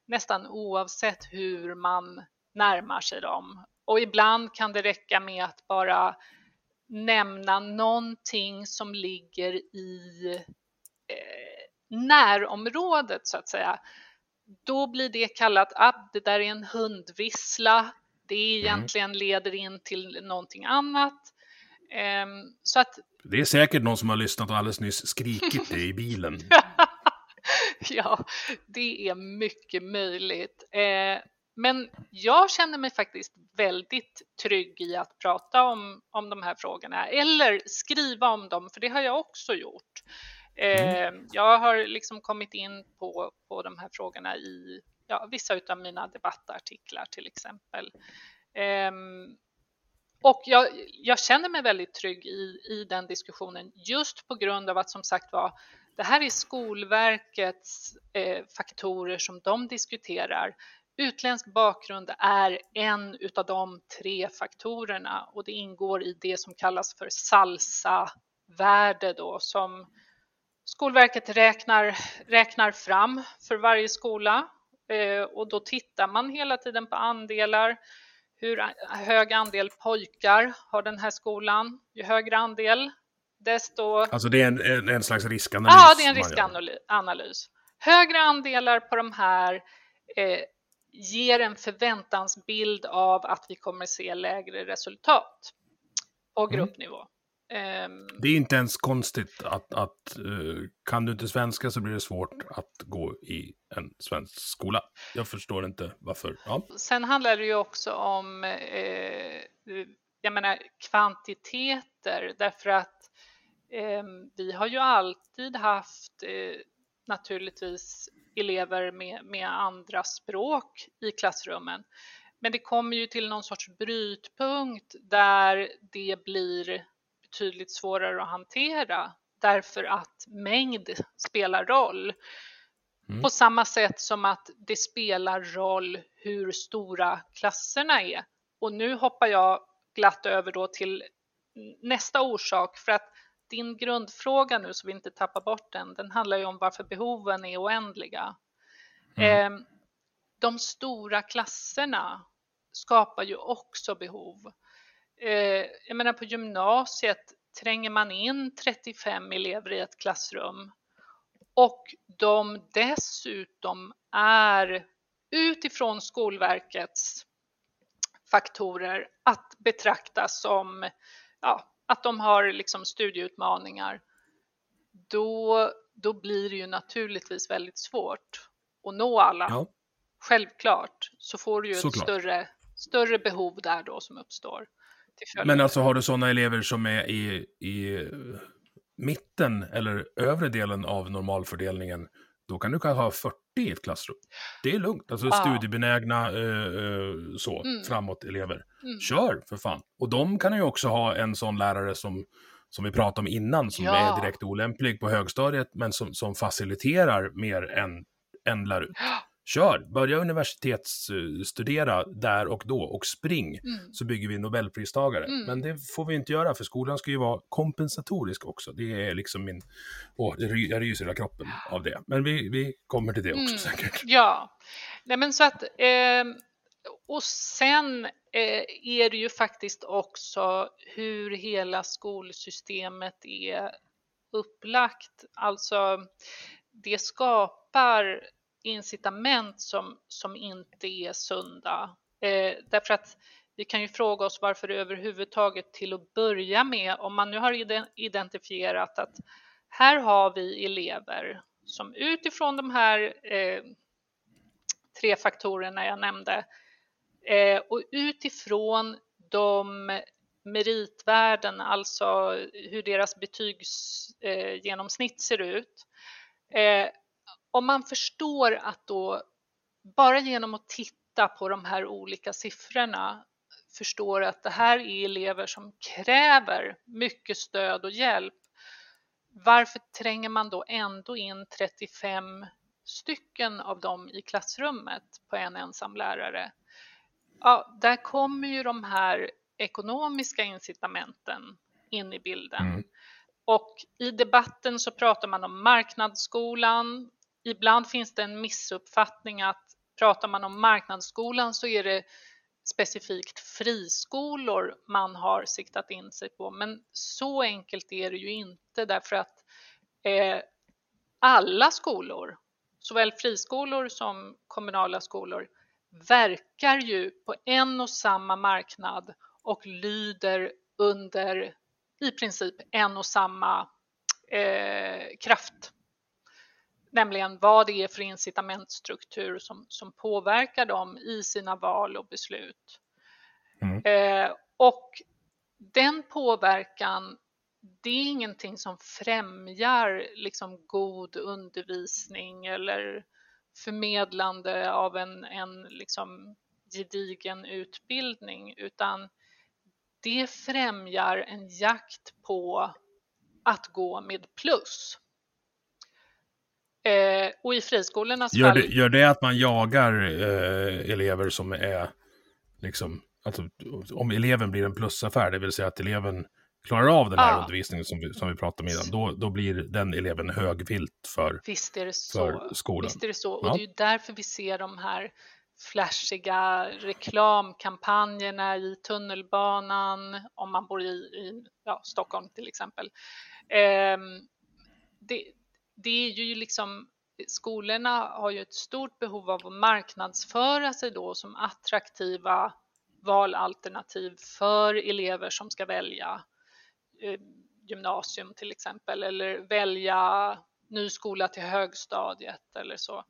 nästan oavsett hur man närmar sig dem. Och ibland kan det räcka med att bara nämna någonting som ligger i eh, närområdet så att säga då blir det kallat att ah, det där är en hundvissla. Det mm. egentligen mm. leder in till någonting annat. Um, så att... Det är säkert någon som har lyssnat och alldeles nyss skrikit det i bilen. [laughs] ja, det är mycket möjligt. Eh, men jag känner mig faktiskt väldigt trygg i att prata om, om de här frågorna eller skriva om dem, för det har jag också gjort. Mm. Eh, jag har liksom kommit in på, på de här frågorna i ja, vissa av mina debattartiklar till exempel. Ehm, och jag, jag, känner mig väldigt trygg i, i den diskussionen just på grund av att som sagt var, det här är Skolverkets eh, faktorer som de diskuterar. Utländsk bakgrund är en utav de tre faktorerna och det ingår i det som kallas för SALSA-värde då som Skolverket räknar, räknar fram för varje skola eh, och då tittar man hela tiden på andelar. Hur hög andel pojkar har den här skolan? Ju högre andel, desto... Alltså det är en, en, en slags riskanalys? Ja, det är en riskanalys. Högre andelar på de här eh, ger en förväntansbild av att vi kommer se lägre resultat på mm. gruppnivå. Mm. Um, det är inte ens konstigt att, att uh, kan du inte svenska så blir det svårt att gå i en svensk skola. Jag förstår inte varför. Ja. Sen handlar det ju också om eh, jag menar, kvantiteter därför att eh, vi har ju alltid haft eh, naturligtvis elever med, med andra språk i klassrummen. Men det kommer ju till någon sorts brytpunkt där det blir betydligt svårare att hantera därför att mängd spelar roll. Mm. På samma sätt som att det spelar roll hur stora klasserna är. Och nu hoppar jag glatt över då till nästa orsak för att din grundfråga nu så vi inte tappar bort den, den handlar ju om varför behoven är oändliga. Mm. Eh, de stora klasserna skapar ju också behov eh, jag menar på gymnasiet tränger man in 35 elever i ett klassrum och de dessutom är utifrån Skolverkets faktorer att betrakta som ja, att de har liksom studieutmaningar, då, då blir det ju naturligtvis väldigt svårt att nå alla. Ja. Självklart så får du ju ett större, större behov där då som uppstår. Men alltså har du sådana elever som är i, i mitten eller övre delen av normalfördelningen, då kan du kanske ha 40 i ett klassrum. Det är lugnt, alltså ah. studiebenägna uh, så, mm. framåt-elever. Mm. Kör för fan! Och de kan ju också ha en sån lärare som, som vi pratade om innan, som ja. är direkt olämplig på högstadiet, men som, som faciliterar mer än, än lär ut. Kör, börja universitetsstudera där och då och spring mm. så bygger vi nobelpristagare. Mm. Men det får vi inte göra för skolan ska ju vara kompensatorisk också. Det är liksom min, åh, jag ryser hela kroppen av det. Men vi, vi kommer till det också mm. säkert. Ja, nej men så att eh, och sen eh, är det ju faktiskt också hur hela skolsystemet är upplagt. Alltså det skapar incitament som, som inte är sunda. Eh, därför att vi kan ju fråga oss varför det överhuvudtaget till att börja med, om man nu har identifierat att här har vi elever som utifrån de här eh, tre faktorerna jag nämnde eh, och utifrån de meritvärden, alltså hur deras betygsgenomsnitt eh, ser ut, eh, om man förstår att då bara genom att titta på de här olika siffrorna förstår att det här är elever som kräver mycket stöd och hjälp. Varför tränger man då ändå in 35 stycken av dem i klassrummet på en ensam lärare? Ja, där kommer ju de här ekonomiska incitamenten in i bilden. Mm. Och i debatten så pratar man om marknadsskolan ibland finns det en missuppfattning att pratar man om marknadsskolan så är det specifikt friskolor man har siktat in sig på. Men så enkelt är det ju inte därför att eh, alla skolor, såväl friskolor som kommunala skolor, verkar ju på en och samma marknad och lyder under i princip en och samma eh, kraft nämligen vad det är för incitamentstruktur som, som påverkar dem i sina val och beslut. Mm. Eh, och den påverkan, det är ingenting som främjar liksom god undervisning eller förmedlande av en, en liksom gedigen utbildning, utan det främjar en jakt på att gå med plus. Eh, och i friskolornas gör fall... Det, gör det att man jagar eh, elever som är, liksom, alltså, om eleven blir en plusaffär, det vill säga att eleven klarar av den här ja. undervisningen som vi, som vi pratade om innan, då, då blir den eleven högvilt för, Visst är det så. för skolan. Visst är det så, och ja. det är ju därför vi ser de här flashiga reklamkampanjerna i tunnelbanan, om man bor i, i ja, Stockholm till exempel. Eh, det, det är ju liksom skolorna har ju ett stort behov av att marknadsföra sig då som attraktiva valalternativ för elever som ska välja eh, gymnasium till exempel eller välja ny skola till högstadiet eller så.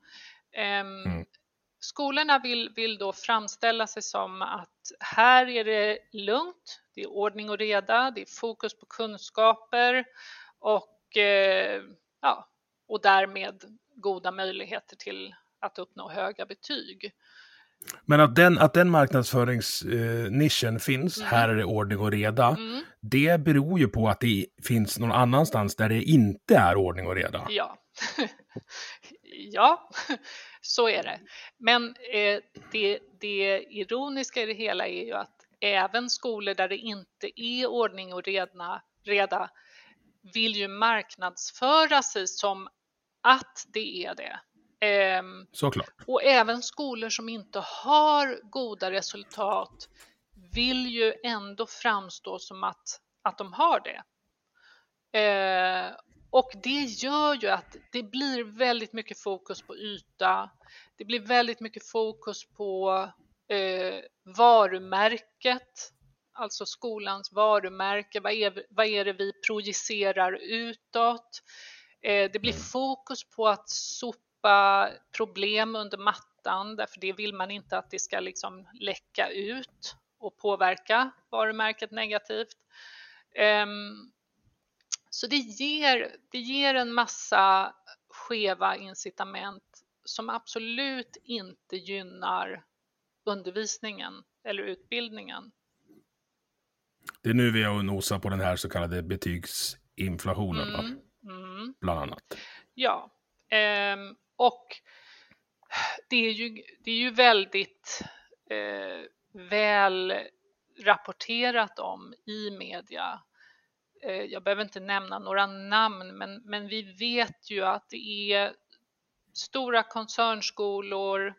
Ehm, mm. Skolorna vill, vill då framställa sig som att här är det lugnt, det är ordning och reda, det är fokus på kunskaper och eh, ja, och därmed goda möjligheter till att uppnå höga betyg. Men att den, att den marknadsföringsnischen eh, finns, mm. här är det ordning och reda, mm. det beror ju på att det finns någon annanstans där det inte är ordning och reda. Ja, [laughs] ja [laughs] så är det. Men eh, det, det ironiska i det hela är ju att även skolor där det inte är ordning och reda, reda vill ju marknadsföra sig som att det är det. Ehm, Såklart. Och även skolor som inte har goda resultat vill ju ändå framstå som att, att de har det. Ehm, och det gör ju att det blir väldigt mycket fokus på yta. Det blir väldigt mycket fokus på eh, varumärket, alltså skolans varumärke. Vad är, vad är det vi projicerar utåt? Eh, det blir mm. fokus på att sopa problem under mattan, därför det vill man inte att det ska liksom läcka ut och påverka varumärket negativt. Um, så det ger, det ger en massa skeva incitament som absolut inte gynnar undervisningen eller utbildningen. Det är nu vi har nosat på den här så kallade betygsinflationen, mm, mm. bland annat. Ja, um, och det är ju, det är ju väldigt eh, väl rapporterat om i media. Eh, jag behöver inte nämna några namn, men, men vi vet ju att det är stora koncernskolor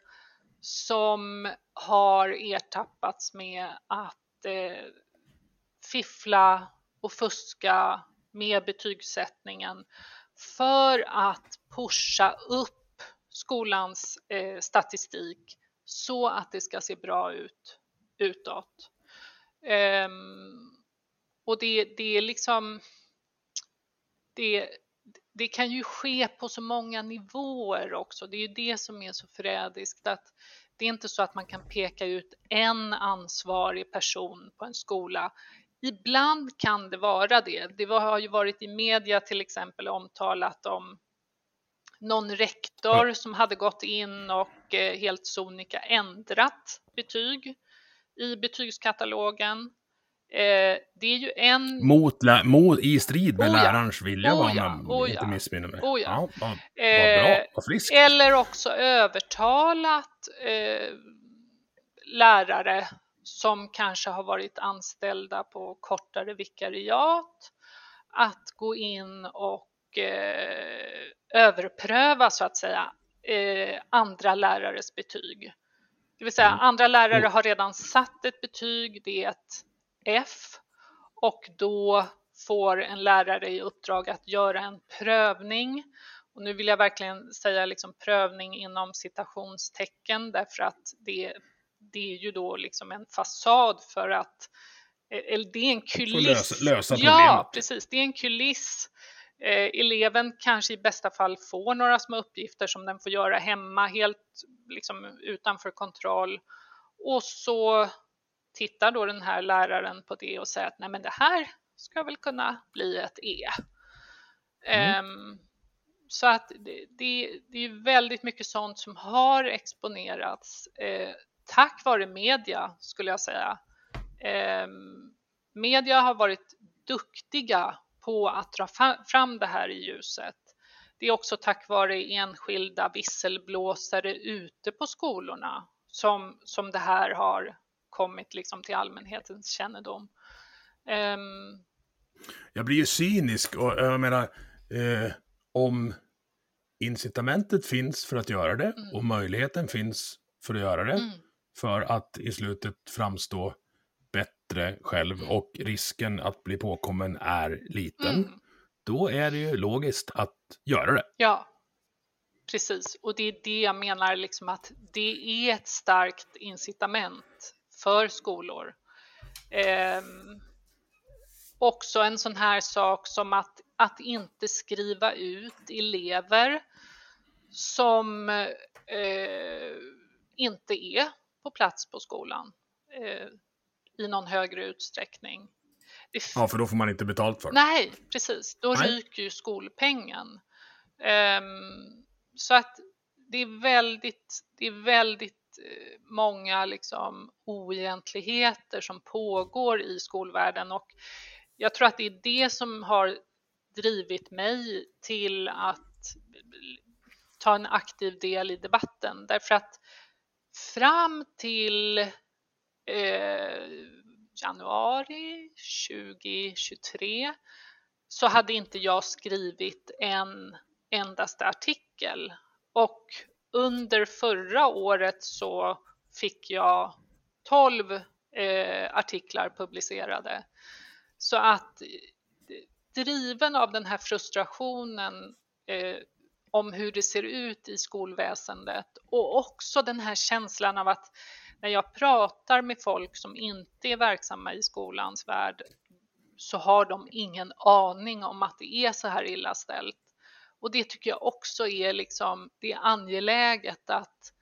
som har ertappats med att eh, fiffla och fuska med betygssättningen för att pusha upp skolans eh, statistik så att det ska se bra ut utåt. Um, och det, det är liksom det, det kan ju ske på så många nivåer också. Det är ju det som är så förrädiskt att det är inte så att man kan peka ut en ansvarig person på en skola. Ibland kan det vara det. Det har ju varit i media till exempel omtalat om någon rektor som hade gått in och eh, helt sonika ändrat betyg i betygskatalogen. Eh, det är ju en... Mot, mot I strid med oh ja. lärarens vilja, oh ja. om man oh inte missminner mig. Oh ja. ja vad, vad bra, vad friskt. Eller också övertalat eh, lärare som kanske har varit anställda på kortare vikariat att gå in och eh, överpröva så att säga eh, andra lärares betyg. Det vill säga mm. andra lärare har redan satt ett betyg, det är ett F och då får en lärare i uppdrag att göra en prövning. Och nu vill jag verkligen säga liksom prövning inom citationstecken därför att det, det är ju då liksom en fasad för att eller det är en kuliss. Lösa, lösa. Ja, precis. Det är en kuliss Eh, eleven kanske i bästa fall får några små uppgifter som den får göra hemma helt liksom, utanför kontroll. Och så tittar då den här läraren på det och säger att nej men det här ska väl kunna bli ett E. Mm. Um, så att det, det, det, är väldigt mycket sånt som har exponerats eh, tack vare media skulle jag säga. Eh, media har varit duktiga på att dra fram det här i ljuset. Det är också tack vare enskilda visselblåsare ute på skolorna som, som det här har kommit liksom till allmänhetens kännedom. Um... Jag blir ju cynisk och jag menar eh, om incitamentet finns för att göra det mm. och möjligheten finns för att göra det mm. För att i slutet framstå bättre själv och risken att bli påkommen är liten, mm. då är det ju logiskt att göra det. Ja, precis. Och det är det jag menar, liksom att det är ett starkt incitament för skolor. Eh, också en sån här sak som att, att inte skriva ut elever som eh, inte är på plats på skolan. Eh, i någon högre utsträckning. Ja, för då får man inte betalt för det. Nej, precis. Då Nej. ryker ju skolpengen. Um, så att det är väldigt, det är väldigt eh, många liksom oegentligheter som pågår i skolvärlden och jag tror att det är det som har drivit mig till att ta en aktiv del i debatten därför att fram till eh, januari 2023 så hade inte jag skrivit en endaste artikel och under förra året så fick jag 12 eh, artiklar publicerade. Så att eh, driven av den här frustrationen eh, om hur det ser ut i skolväsendet och också den här känslan av att när jag pratar med folk som inte är verksamma i skolans värld så har de ingen aning om att det är så här illa ställt. Och det tycker jag också är liksom, det är angeläget att,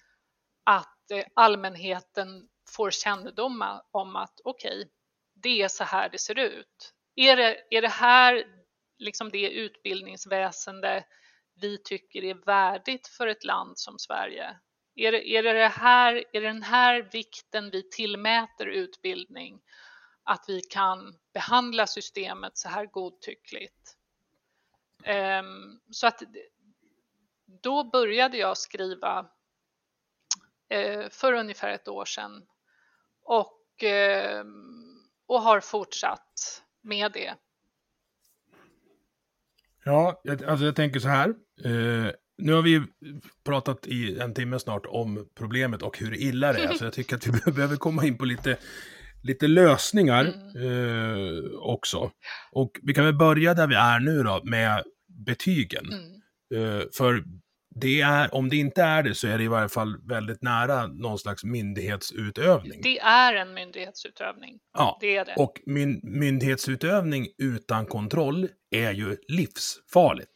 att eh, allmänheten får kännedom om att okej, okay, det är så här det ser ut. Är det, är det här liksom det utbildningsväsende vi tycker är värdigt för ett land som Sverige? Är det, är det, det här, är det den här vikten vi tillmäter utbildning? Att vi kan behandla systemet så här godtyckligt? Um, så att då började jag skriva uh, för ungefär ett år sedan och, uh, och har fortsatt med det. Ja, alltså jag tänker så här. Uh, nu har vi pratat i en timme snart om problemet och hur illa det är, så jag [laughs] tycker att vi behöver komma in på lite, lite lösningar eh, också. Och vi kan väl börja där vi är nu då, med betygen. Mm. Eh, för det är, om det inte är det så är det i varje fall väldigt nära någon slags myndighetsutövning. Det är en myndighetsutövning. Ja, det är det. och min, myndighetsutövning utan kontroll är ju livsfarligt.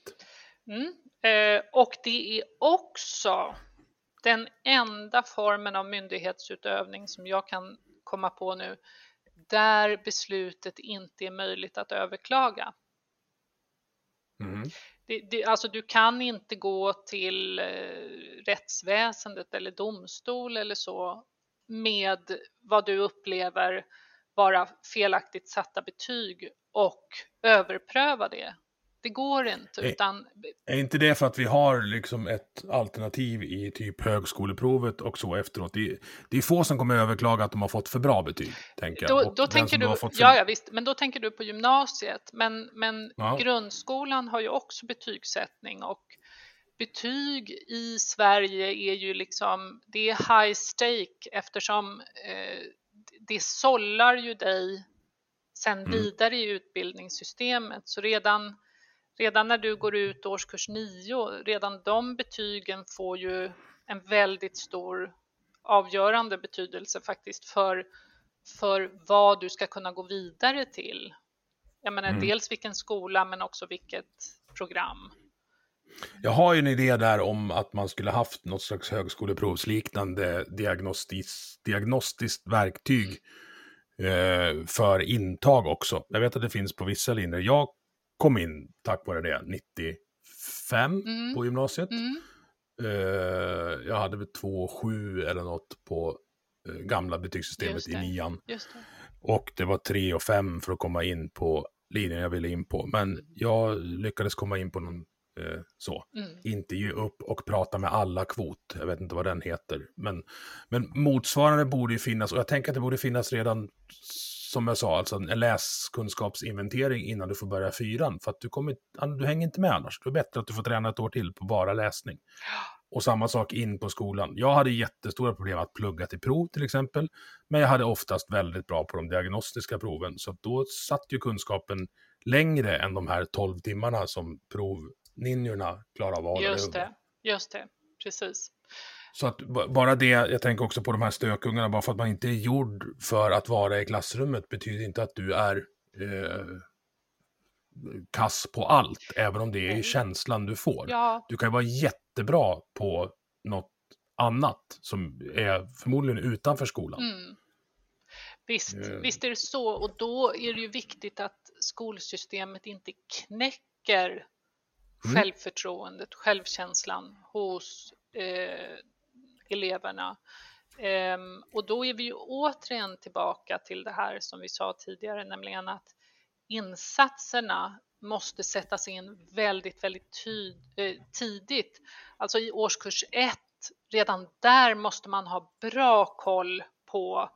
Mm. Eh, och det är också den enda formen av myndighetsutövning som jag kan komma på nu där beslutet inte är möjligt att överklaga. Mm. Det, det, alltså du kan inte gå till eh, rättsväsendet eller domstol eller så med vad du upplever vara felaktigt satta betyg och överpröva det det går inte. Utan... Är, är inte det för att vi har liksom ett alternativ i typ högskoleprovet och så efteråt? Det är, det är få som kommer överklaga att de har fått för bra betyg. Tänker då, då tänker du, för... ja, ja, visst, men då tänker du på gymnasiet. Men, men ja. grundskolan har ju också betygssättning och betyg i Sverige är ju liksom, det är high stake eftersom eh, det sållar ju dig sen mm. vidare i utbildningssystemet. Så redan redan när du går ut årskurs 9, redan de betygen får ju en väldigt stor avgörande betydelse faktiskt för, för vad du ska kunna gå vidare till. Jag menar mm. dels vilken skola men också vilket program. Jag har ju en idé där om att man skulle haft något slags högskoleprovsliknande diagnostis, diagnostiskt verktyg eh, för intag också. Jag vet att det finns på vissa linjer. Jag kom in tack vare det 95 mm. på gymnasiet. Mm. Uh, jag hade väl 2,7 eller något på uh, gamla betygssystemet i nian. Och det var 3 och 5 för att komma in på linjen jag ville in på. Men jag lyckades komma in på någon uh, så. Mm. Inte ge upp och prata med alla kvot. Jag vet inte vad den heter. Men, men motsvarande borde ju finnas och jag tänker att det borde finnas redan som jag sa, alltså en läskunskapsinventering innan du får börja fyran. För att du, kommer, du hänger inte med annars. Det är bättre att du får träna ett år till på bara läsning. [gasps] Och samma sak in på skolan. Jag hade jättestora problem att plugga till prov till exempel. Men jag hade oftast väldigt bra på de diagnostiska proven. Så då satt ju kunskapen längre än de här 12 timmarna som provninjorna klarar av att hålla Just det, just det, precis. Så att bara det, jag tänker också på de här stökungarna, bara för att man inte är gjord för att vara i klassrummet betyder inte att du är eh, kass på allt, även om det är känslan du får. Ja. Du kan vara jättebra på något annat som är förmodligen utanför skolan. Mm. Visst, eh. visst är det så och då är det ju viktigt att skolsystemet inte knäcker mm. självförtroendet, självkänslan hos eh, eleverna. Ehm, och då är vi ju återigen tillbaka till det här som vi sa tidigare, nämligen att insatserna måste sättas in väldigt, väldigt eh, tidigt. Alltså i årskurs 1, redan där måste man ha bra koll på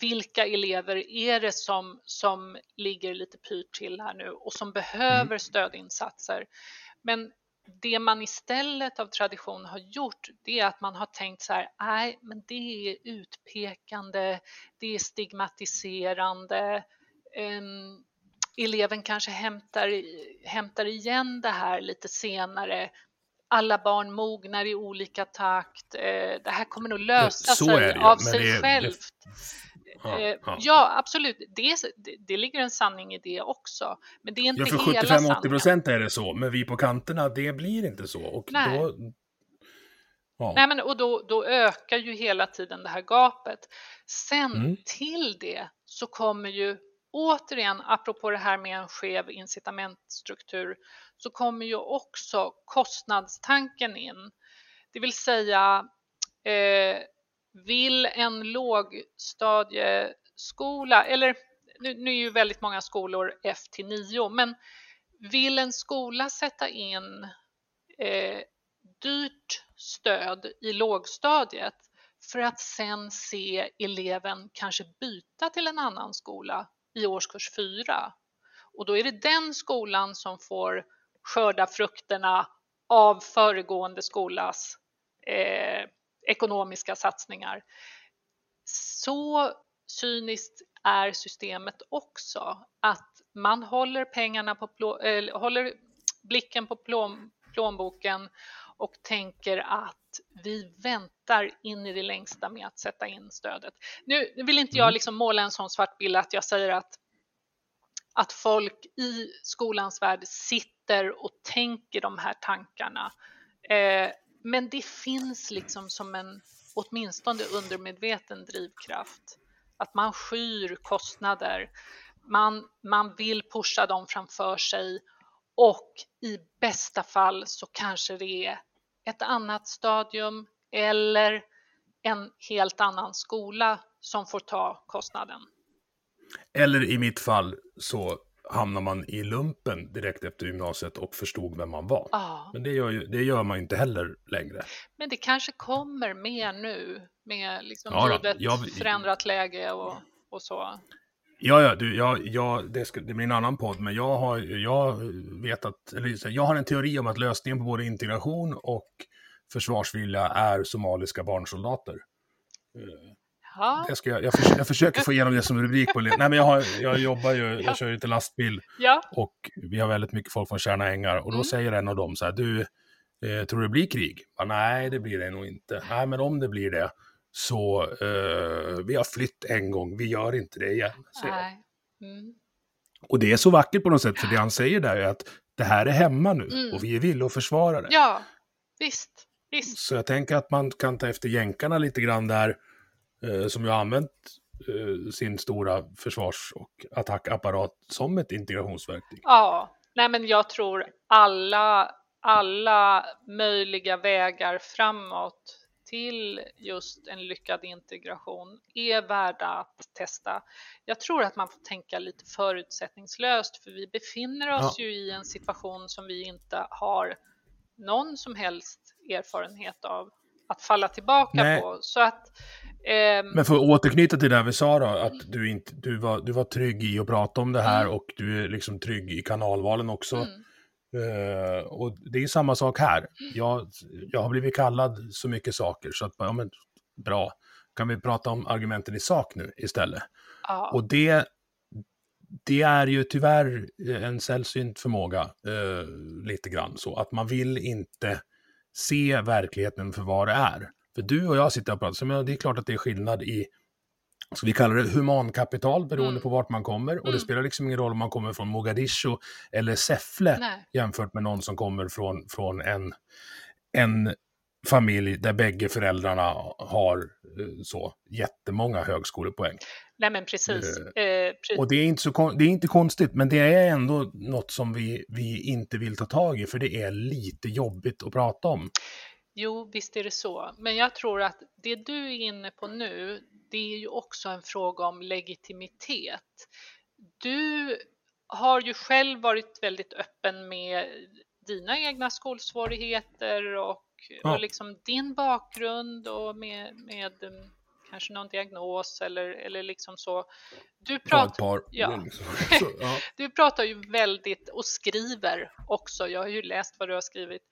vilka elever är det som, som ligger lite pyrt till här nu och som behöver mm. stödinsatser. Men det man istället av tradition har gjort, det är att man har tänkt så här, nej, men det är utpekande, det är stigmatiserande. Um, eleven kanske hämtar, hämtar igen det här lite senare. alla barn mognar i olika takt. Eh, det här kommer nog lösa sig det, av sig det, självt. Ja, eh, ja. ja, absolut. Det, det, det, ligger en sanning i det också. Men det är inte ja, för 75-80 procent är det så, men vi på kanterna, det blir inte så. Och Nej. Då, ja. Nej, men, och då, då ökar ju hela tiden det här gapet. Sen mm. till det så kommer ju återigen, apropå det här med en skev incitamentstruktur, så kommer ju också kostnadstanken in. Det vill säga, eh, vill en lågstadieskola, eller nu, nu är ju väldigt många skolor F till 9, men vill en skola sätta in eh, dyrt stöd i lågstadiet för att sen se eleven kanske byta till en annan skola i årskurs 4. Och då är det den skolan som får skörda frukterna av föregående skolas eh, ekonomiska satsningar. Så cyniskt är systemet också att man håller pengarna på plå, äh, håller blicken på plån, plånboken och tänker att vi väntar in i det längsta med att sätta in stödet. Nu vill inte jag mm. liksom måla en sån svart bild att jag säger att att folk i skolans värld sitter och tänker de här tankarna. Eh, men det finns liksom som en åtminstone undermedveten drivkraft. Att man skyr kostnader. Man, man vill pusha dem framför sig och i bästa fall så kanske det är ett annat stadium eller en helt annan skola som får ta kostnaden. Eller i mitt fall så hamnar man i lumpen direkt efter gymnasiet och förstod vem man var. Ah. Men det gör, ju, det gör man inte heller längre. Men det kanske kommer mer nu med liksom ja, givet jag, förändrat läge och, och så. Ja, ja, du, ja, ja det, ska, det blir en annan podd, men jag har, jag vet att, eller jag har en teori om att lösningen på både integration och försvarsvilja är somaliska barnsoldater. Ja. Jag, ska, jag, för, jag, försöker få igenom det som rubrik på Nej, men jag, har, jag jobbar ju, jag kör ju lite lastbil ja. och vi har väldigt mycket folk från Tjärna Ängar och då mm. säger en av dem så här, du, eh, tror du det blir krig? Ja, nej, det blir det nog inte. Nej, men om det blir det så, eh, vi har flytt en gång, vi gör inte det igen. Mm. Och det är så vackert på något sätt, för det han säger där är att det här är hemma nu mm. och vi är villiga att försvara det. Ja, visst. Visst. Så jag tänker att man kan ta efter jänkarna lite grann där, eh, som ju har använt eh, sin stora försvars och attackapparat som ett integrationsverktyg. Ja, nej men jag tror alla, alla möjliga vägar framåt till just en lyckad integration är värda att testa. Jag tror att man får tänka lite förutsättningslöst för vi befinner oss ja. ju i en situation som vi inte har någon som helst erfarenhet av att falla tillbaka Nej. på. Så att. Men för att återknyta till det vi sa då, att du, inte, du, var, du var trygg i att prata om det här mm. och du är liksom trygg i kanalvalen också. Mm. Uh, och det är samma sak här. Jag, jag har blivit kallad så mycket saker så att, ja men bra, kan vi prata om argumenten i sak nu istället? Ja. Och det, det är ju tyvärr en sällsynt förmåga, uh, lite grann så, att man vill inte se verkligheten för vad det är. För du och jag sitter och pratar, så det är klart att det är skillnad i, ska vi kalla det humankapital beroende mm. på vart man kommer. Och mm. det spelar liksom ingen roll om man kommer från Mogadishu eller Säffle Nej. jämfört med någon som kommer från, från en, en familj där bägge föräldrarna har eh, så jättemånga högskolepoäng. Nej men precis. Eh, eh, precis. Och det är, inte så, det är inte konstigt, men det är ändå något som vi, vi inte vill ta tag i, för det är lite jobbigt att prata om. Jo, visst är det så. Men jag tror att det du är inne på nu, det är ju också en fråga om legitimitet. Du har ju själv varit väldigt öppen med dina egna skolsvårigheter och, ja. och liksom din bakgrund och med, med mm, kanske någon diagnos eller, eller liksom så. Du, prat, ja. Liksom. [laughs] så, ja. du pratar ju väldigt och skriver också, jag har ju läst vad du har skrivit,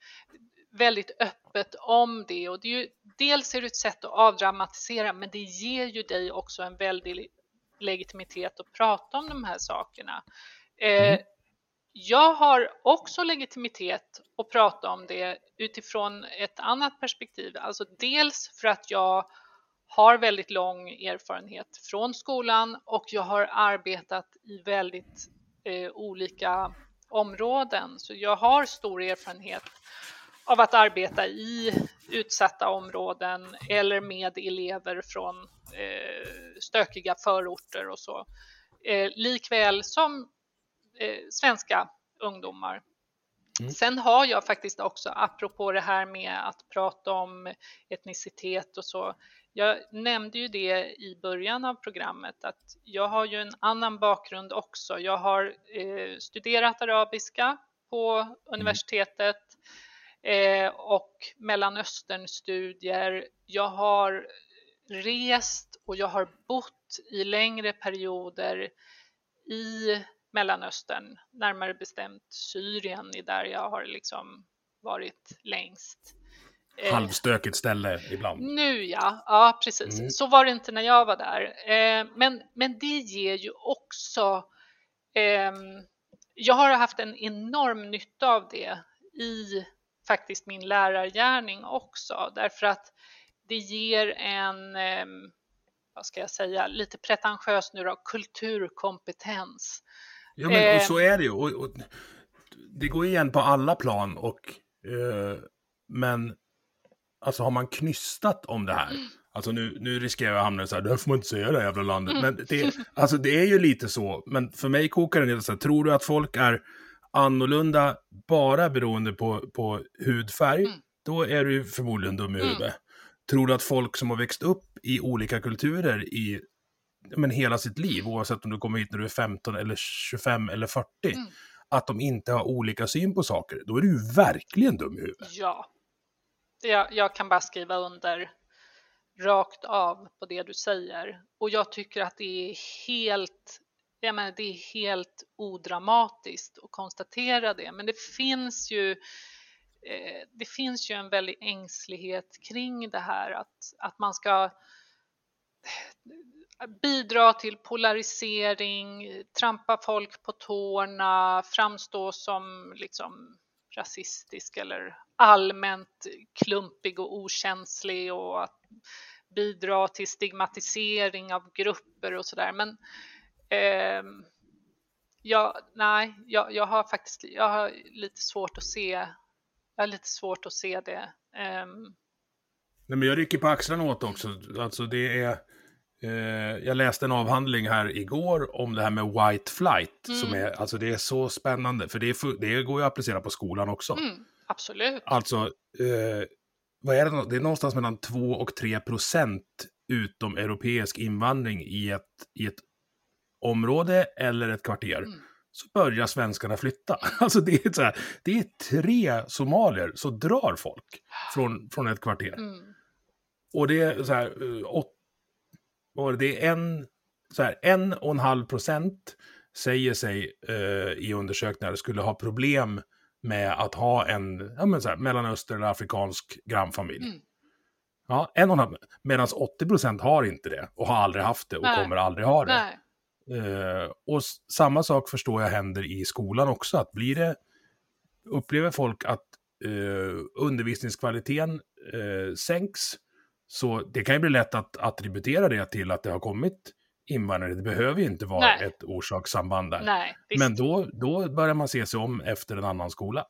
väldigt öppet om det och det är ju, dels är det ett sätt att avdramatisera men det ger ju dig också en väldig legitimitet att prata om de här sakerna. Eh, mm. jag har också legitimitet att prata om det utifrån ett annat perspektiv. Alltså dels för att jag har väldigt lång erfarenhet från skolan och jag har arbetat i väldigt eh, olika områden. Så jag har stor erfarenhet av att arbeta i utsatta områden eller med elever från eh, stökiga förorter och så. Eh, likväl som eh, svenska ungdomar. Mm. Sen har jag faktiskt också, apropå det här med att prata om etnicitet och så, jag nämnde ju det i början av programmet att jag har ju en annan bakgrund också. Jag har eh, studerat arabiska på mm. universitetet eh, och Mellanösternstudier. Jag har rest och jag har bott i längre perioder i Mellanöstern, närmare bestämt Syrien är där jag har liksom varit längst. Eh, Halvstökigt ställe ibland. Nu ja, ja precis. Mm. Så var det inte när jag var där. Eh, men, men det ger ju också eh, jag har haft en enorm nytta av det i faktiskt min lärargärning också därför att det ger en, eh, vad ska jag säga, lite pretentiös nu då, kulturkompetens. Ja men och så är det ju. Och, och, det går igen på alla plan och eh, men alltså har man knystat om det här, alltså nu, nu riskerar jag att hamna så här, det får man inte säga det här jävla landet, mm. men det, alltså det är ju lite så, men för mig kokar det ner så här, tror du att folk är annorlunda bara beroende på, på hudfärg, mm. då är du förmodligen dum i mm. huvudet. Tror du att folk som har växt upp i olika kulturer i men, hela sitt liv, oavsett om du kommer hit när du är 15 eller 25 eller 40, mm. att de inte har olika syn på saker, då är du ju verkligen dum i huvudet. Ja, jag, jag kan bara skriva under rakt av på det du säger. Och jag tycker att det är helt, jag menar, det är helt odramatiskt att konstatera det. Men det finns ju eh, det finns ju en väldig ängslighet kring det här att, att man ska eh, bidra till polarisering, trampa folk på tårna, framstå som liksom rasistisk eller allmänt klumpig och okänslig och att bidra till stigmatisering av grupper och sådär. Men eh, ja, nej, jag, jag, har faktiskt jag har lite svårt att se, jag har lite svårt att se det. Eh, Nej, men jag rycker på axlarna åt också. Alltså det är... Eh, jag läste en avhandling här igår om det här med white flight. Mm. Som är, alltså det är så spännande, för det, är, det går ju att applicera på skolan också. Mm. Absolut. Alltså, eh, vad är det? Det är någonstans mellan 2 och 3 procent utom europeisk invandring i ett, i ett område eller ett kvarter. Mm. Så börjar svenskarna flytta. [laughs] Alltså det är, så här, det är tre somalier så drar folk från, från ett kvarter. Mm. Och det är så här, eh, åt, det är en, så här, en och en halv procent säger sig eh, i undersökningar skulle ha problem med att ha en ja, men så här, mellanöster eller afrikansk grannfamilj. Mm. Ja, en och en halv, medan 80 procent har inte det och har aldrig haft det och Nej. kommer aldrig ha det. Uh, och samma sak förstår jag händer i skolan också, att blir det, upplever folk att uh, undervisningskvaliteten uh, sänks, så det kan ju bli lätt att attributera det till att det har kommit invandrare. Det behöver ju inte vara Nej. ett orsakssamband där. Nej, Men då, då börjar man se sig om efter en annan skola.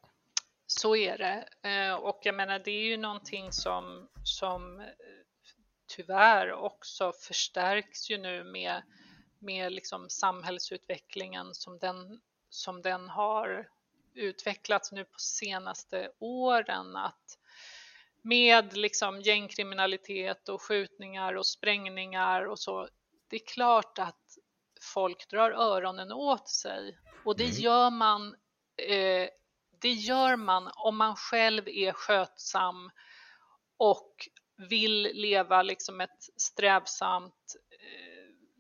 Så är det. Eh, och jag menar, det är ju någonting som, som eh, tyvärr också förstärks ju nu med, med liksom samhällsutvecklingen som den, som den har utvecklats nu på senaste åren. Att med liksom gängkriminalitet och skjutningar och sprängningar och så det är klart att folk drar öronen åt sig och det mm. gör man eh, det gör man om man själv är skötsam och vill leva liksom ett strävsamt, eh,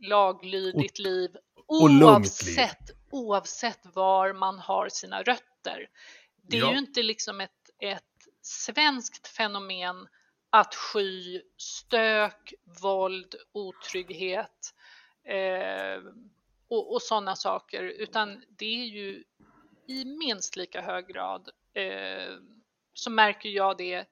laglydigt och, liv oavsett, liv. oavsett var man har sina rötter. Det är ja. ju inte liksom ett, ett svenskt fenomen att sky stök, våld, otrygghet eh, och, och sådana saker, utan det är ju i minst lika hög grad eh, så märker jag det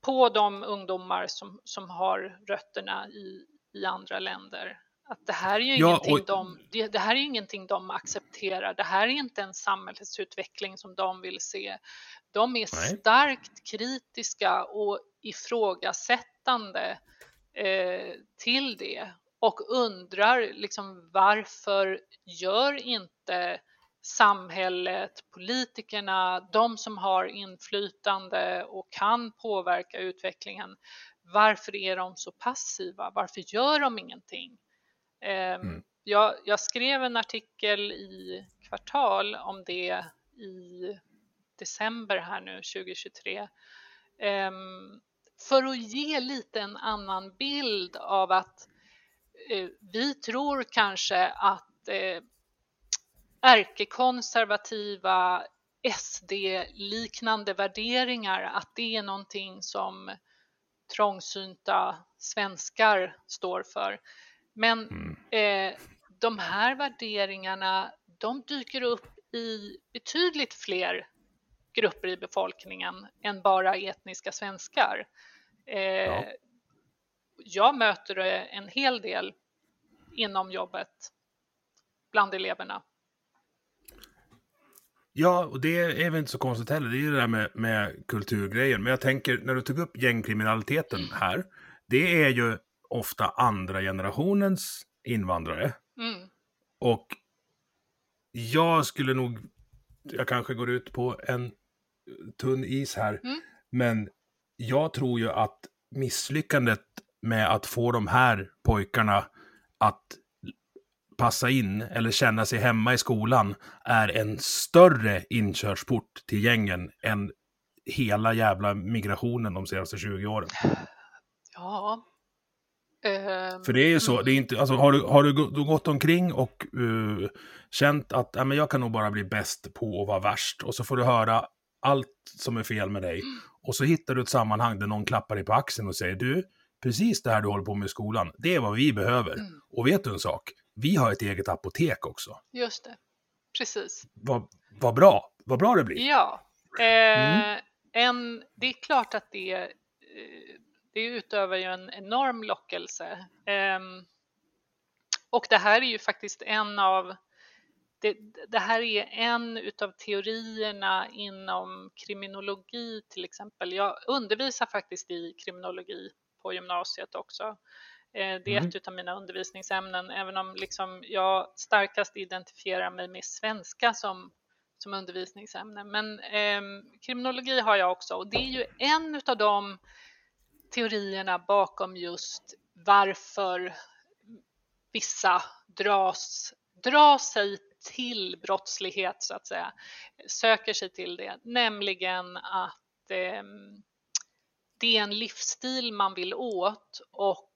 på de ungdomar som, som har rötterna i, i andra länder. Att det här är ju ja, ingenting och... de, det, det, här är ingenting de accepterar. Det här är inte en samhällsutveckling som de vill se. De är Nej. starkt kritiska och ifrågasättande eh, till det och undrar liksom varför gör inte samhället, politikerna, de som har inflytande och kan påverka utvecklingen. Varför är de så passiva? Varför gör de ingenting? Ehm, mm. Jag, jag, skrev en artikel i Kvartal om det i december här nu 2023 ehm, för att ge lite en annan bild av att eh, vi tror kanske att eh, ärkekonservativa SD-liknande värderingar, att det är någonting som trångsynta svenskar står för. Men mm. eh, de här värderingarna, de dyker upp i betydligt fler grupper i befolkningen än bara etniska svenskar. Eh, ja. Jag möter det en hel del inom jobbet bland eleverna. Ja, och det är väl inte så konstigt heller. Det är ju det där med, med kulturgrejen. Men jag tänker, när du tog upp gängkriminaliteten här, det är ju ofta andra generationens invandrare. Mm. Och jag skulle nog, jag kanske går ut på en tunn is här, mm. men jag tror ju att misslyckandet med att få de här pojkarna att passa in eller känna sig hemma i skolan är en större inkörsport till gängen än hela jävla migrationen de senaste 20 åren. Ja. För det är ju så, det är inte, alltså, har, du, har du gått omkring och uh, känt att äh, men jag kan nog bara bli bäst på att vara värst och så får du höra allt som är fel med dig mm. och så hittar du ett sammanhang där någon klappar dig på axeln och säger du, precis det här du håller på med i skolan, det är vad vi behöver. Mm. Och vet du en sak? Vi har ett eget apotek också. Just det, precis. Vad, vad bra, vad bra det blir. Ja, eh, mm. en, det är klart att det, eh, det utövar ju en enorm lockelse. Eh, och det här är ju faktiskt en av det, det, här är en utav teorierna inom kriminologi till exempel. Jag undervisar faktiskt i kriminologi på gymnasiet också. Eh, det är mm. ett av mina undervisningsämnen, även om liksom jag starkast identifierar mig med svenska som, som undervisningsämne. Men eh, kriminologi har jag också och det är ju en av de teorierna bakom just varför vissa dras, drar sig till brottslighet så att säga, söker sig till det, nämligen att eh, det är en livsstil man vill åt och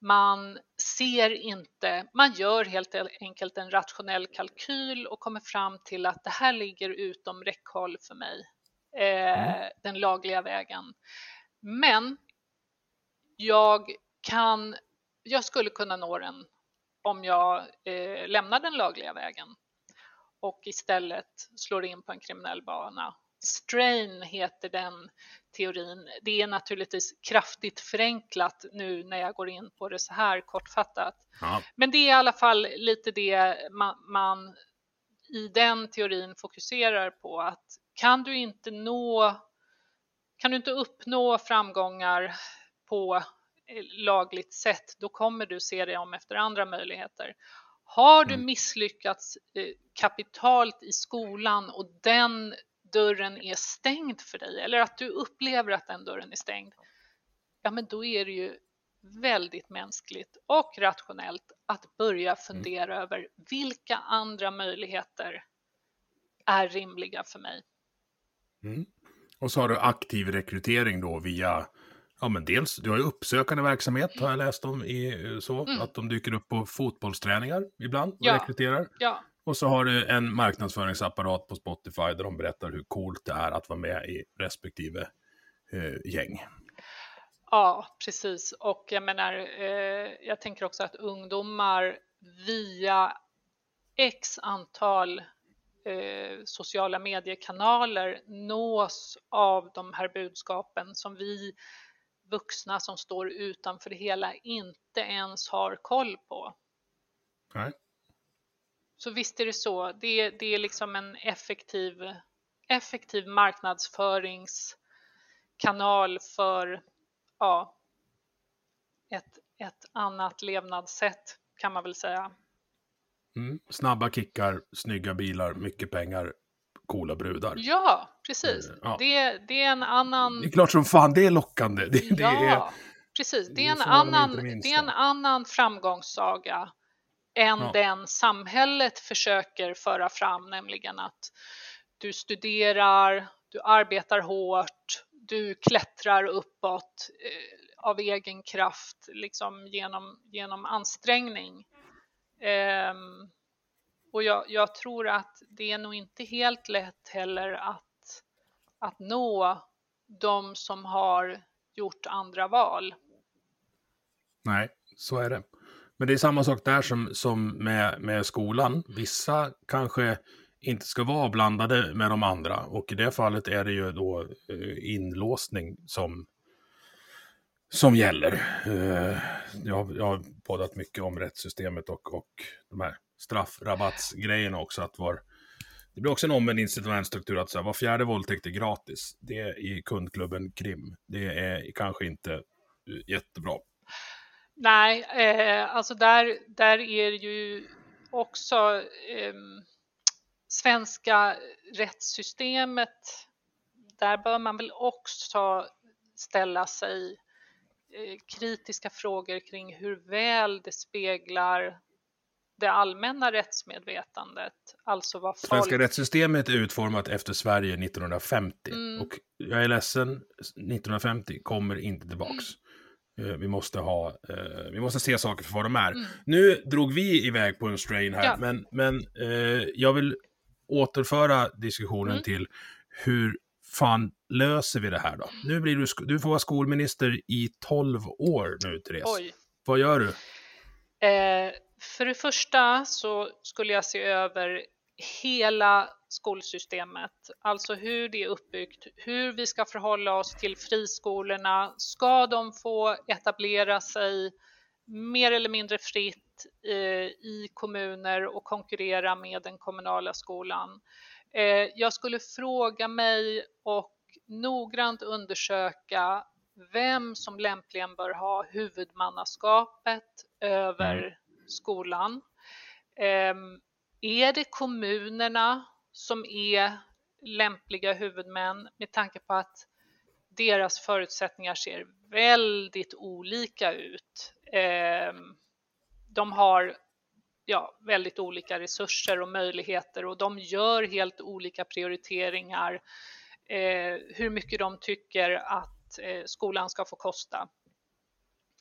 man ser inte, man gör helt enkelt en rationell kalkyl och kommer fram till att det här ligger utom räckhåll för mig, eh, mm. den lagliga vägen. Men jag kan, jag skulle kunna nå den om jag eh, lämnar den lagliga vägen och istället slår in på en kriminell bana. Strain heter den teorin. Det är naturligtvis kraftigt förenklat nu när jag går in på det så här kortfattat. Ja. Men det är i alla fall lite det man, man i den teorin fokuserar på att kan du inte nå kan du inte uppnå framgångar på lagligt sätt, då kommer du se dig om efter andra möjligheter. Har du mm. misslyckats eh, kapitalt i skolan och den dörren är stängd för dig eller att du upplever att den dörren är stängd, ja men då är det ju väldigt mänskligt och rationellt att börja mm. fundera mm. över vilka andra möjligheter är rimliga för mig. Mm. Och så har du aktiv rekrytering då via, ja men dels, du har ju uppsökande verksamhet har jag läst om i så, mm. att de dyker upp på fotbollsträningar ibland och ja. rekryterar. Ja. Och så har du en marknadsföringsapparat på Spotify där de berättar hur coolt det är att vara med i respektive eh, gäng. Ja, precis. Och jag menar, eh, jag tänker också att ungdomar via x antal eh, sociala mediekanaler nås av de här budskapen som vi vuxna som står utanför det hela inte ens har koll på. Nej. Så visst är det så. Det, det är liksom en effektiv, effektiv marknadsföringskanal för ja, ett, ett annat levnadssätt kan man väl säga. Mm. Snabba kickar, snygga bilar, mycket pengar, coola brudar. Ja, precis. Ja. Det, det är en annan... Det är klart som fan det är lockande. Det, ja, det är... precis. Det är, en annan, det är en annan framgångssaga än ja. den samhället försöker föra fram, nämligen att du studerar, du arbetar hårt, du klättrar uppåt eh, av egen kraft, liksom genom, genom ansträngning. Um, och jag, jag, tror att det är nog inte helt lätt heller att, att nå de som har gjort andra val. Nej, så är det. Men det är samma sak där som, som med, med skolan. Vissa kanske inte ska vara blandade med de andra och i det fallet är det ju då eh, inlåsning som, som gäller. Eh, jag, jag poddat mycket om rättssystemet och, och de här straffrabattsgrejerna också. Att var, det blir också en omvänd incitamentstruktur att så här, var fjärde våldtäkt är gratis. Det är i kundklubben Krim. Det är kanske inte eh, jättebra. Nej, eh, alltså där, där är ju också eh, svenska rättssystemet, där bör man väl också ställa sig eh, kritiska frågor kring hur väl det speglar det allmänna rättsmedvetandet. Alltså vad folk... Svenska rättssystemet är utformat efter Sverige 1950 mm. och jag är ledsen, 1950 kommer inte tillbaks. Mm. Eh, vi måste, ha, eh, vi måste se saker för vad de är. Mm. Nu drog vi iväg på en strain här, ja. men, men eh, jag vill återföra diskussionen mm. till hur fan löser vi det här då? Nu blir du, du får vara skolminister i 12 år nu, Therese. Oj. Vad gör du? Eh, för det första så skulle jag se över hela skolsystemet, alltså hur det är uppbyggt, hur vi ska förhålla oss till friskolorna. Ska de få etablera sig mer eller mindre fritt eh, i kommuner och konkurrera med den kommunala skolan? Eh, jag skulle fråga mig och noggrant undersöka vem som lämpligen bör ha huvudmannaskapet över mm. skolan. Ehm, är det kommunerna som är lämpliga huvudmän med tanke på att deras förutsättningar ser väldigt olika ut. Ehm, de har ja, väldigt olika resurser och möjligheter och de gör helt olika prioriteringar hur mycket de tycker att eh, skolan ska få kosta.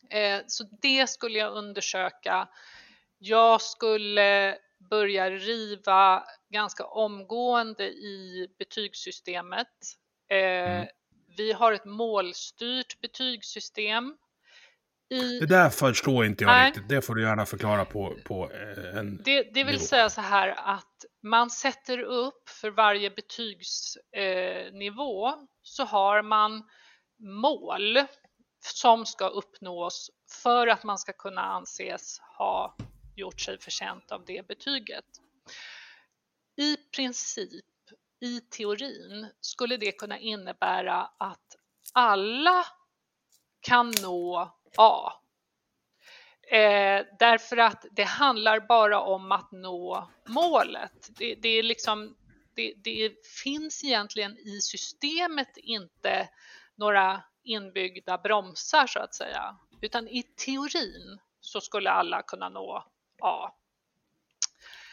Eh, så det skulle jag undersöka. Jag skulle börjar riva ganska omgående i betygssystemet. Eh, mm. Vi har ett målstyrt betygssystem. I... Det där förstår inte jag Nej. riktigt. Det får du gärna förklara på, på eh, en Det, det vill nivå. säga så här att man sätter upp för varje betygsnivå eh, så har man mål som ska uppnås för att man ska kunna anses ha gjort sig förtjänt av det betyget. I princip, i teorin, skulle det kunna innebära att alla kan nå A. Eh, därför att det handlar bara om att nå målet. Det, det är liksom, det, det, finns egentligen i systemet inte några inbyggda bromsar så att säga, utan i teorin så skulle alla kunna nå A.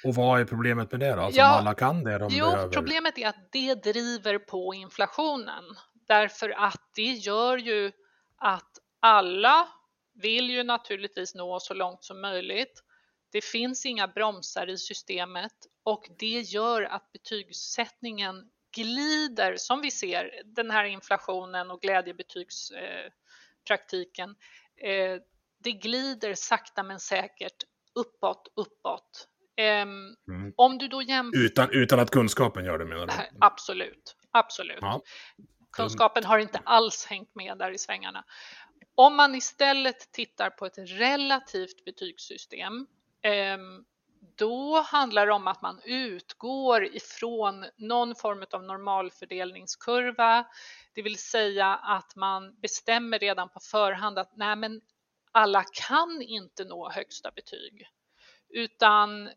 Och vad är problemet med det då? Alltså ja, alla kan det de jo, behöver? Problemet är att det driver på inflationen därför att det gör ju att alla vill ju naturligtvis nå så långt som möjligt. Det finns inga bromsar i systemet och det gör att betygssättningen glider, som vi ser, den här inflationen och glädjebetygspraktiken. Eh, det glider sakta men säkert uppåt, uppåt Um, mm. Om du då jämför... Utan, utan att kunskapen gör det menar du? Absolut, absolut. Ja. Kunskapen har inte alls hängt med där i svängarna. Om man istället tittar på ett relativt betygssystem ehm, då handlar det om att man utgår ifrån någon form av normalfördelningskurva, det vill säga att man bestämmer redan på förhand att nej, men alla kan inte nå högsta betyg, utan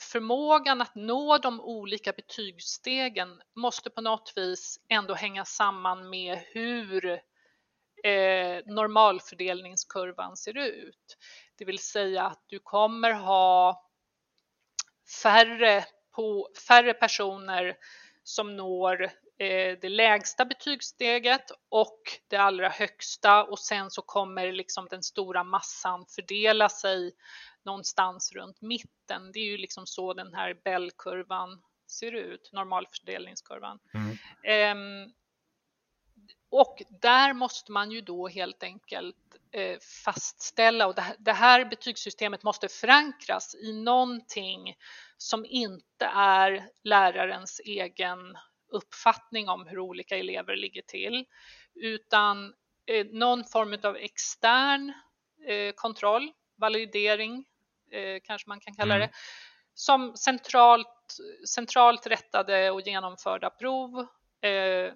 förmågan att nå de olika betygsstegen måste på något vis ändå hänga samman med hur eh, normalfördelningskurvan ser ut. Det vill säga att du kommer ha färre, på, färre personer som når eh, det lägsta betygssteget och det allra högsta och sen så kommer liksom den stora massan fördela sig någonstans runt mitten. Det är ju liksom så den här Bellkurvan ser ut, normalfördelningskurvan. Mm. Eh, och där måste man ju då helt enkelt eh, fastställa och det här betygssystemet måste förankras i någonting som inte är lärarens egen uppfattning om hur olika elever ligger till utan eh, någon form av extern eh, kontroll, validering kanske man kan kalla det, mm. som centralt, centralt rättade och genomförda prov,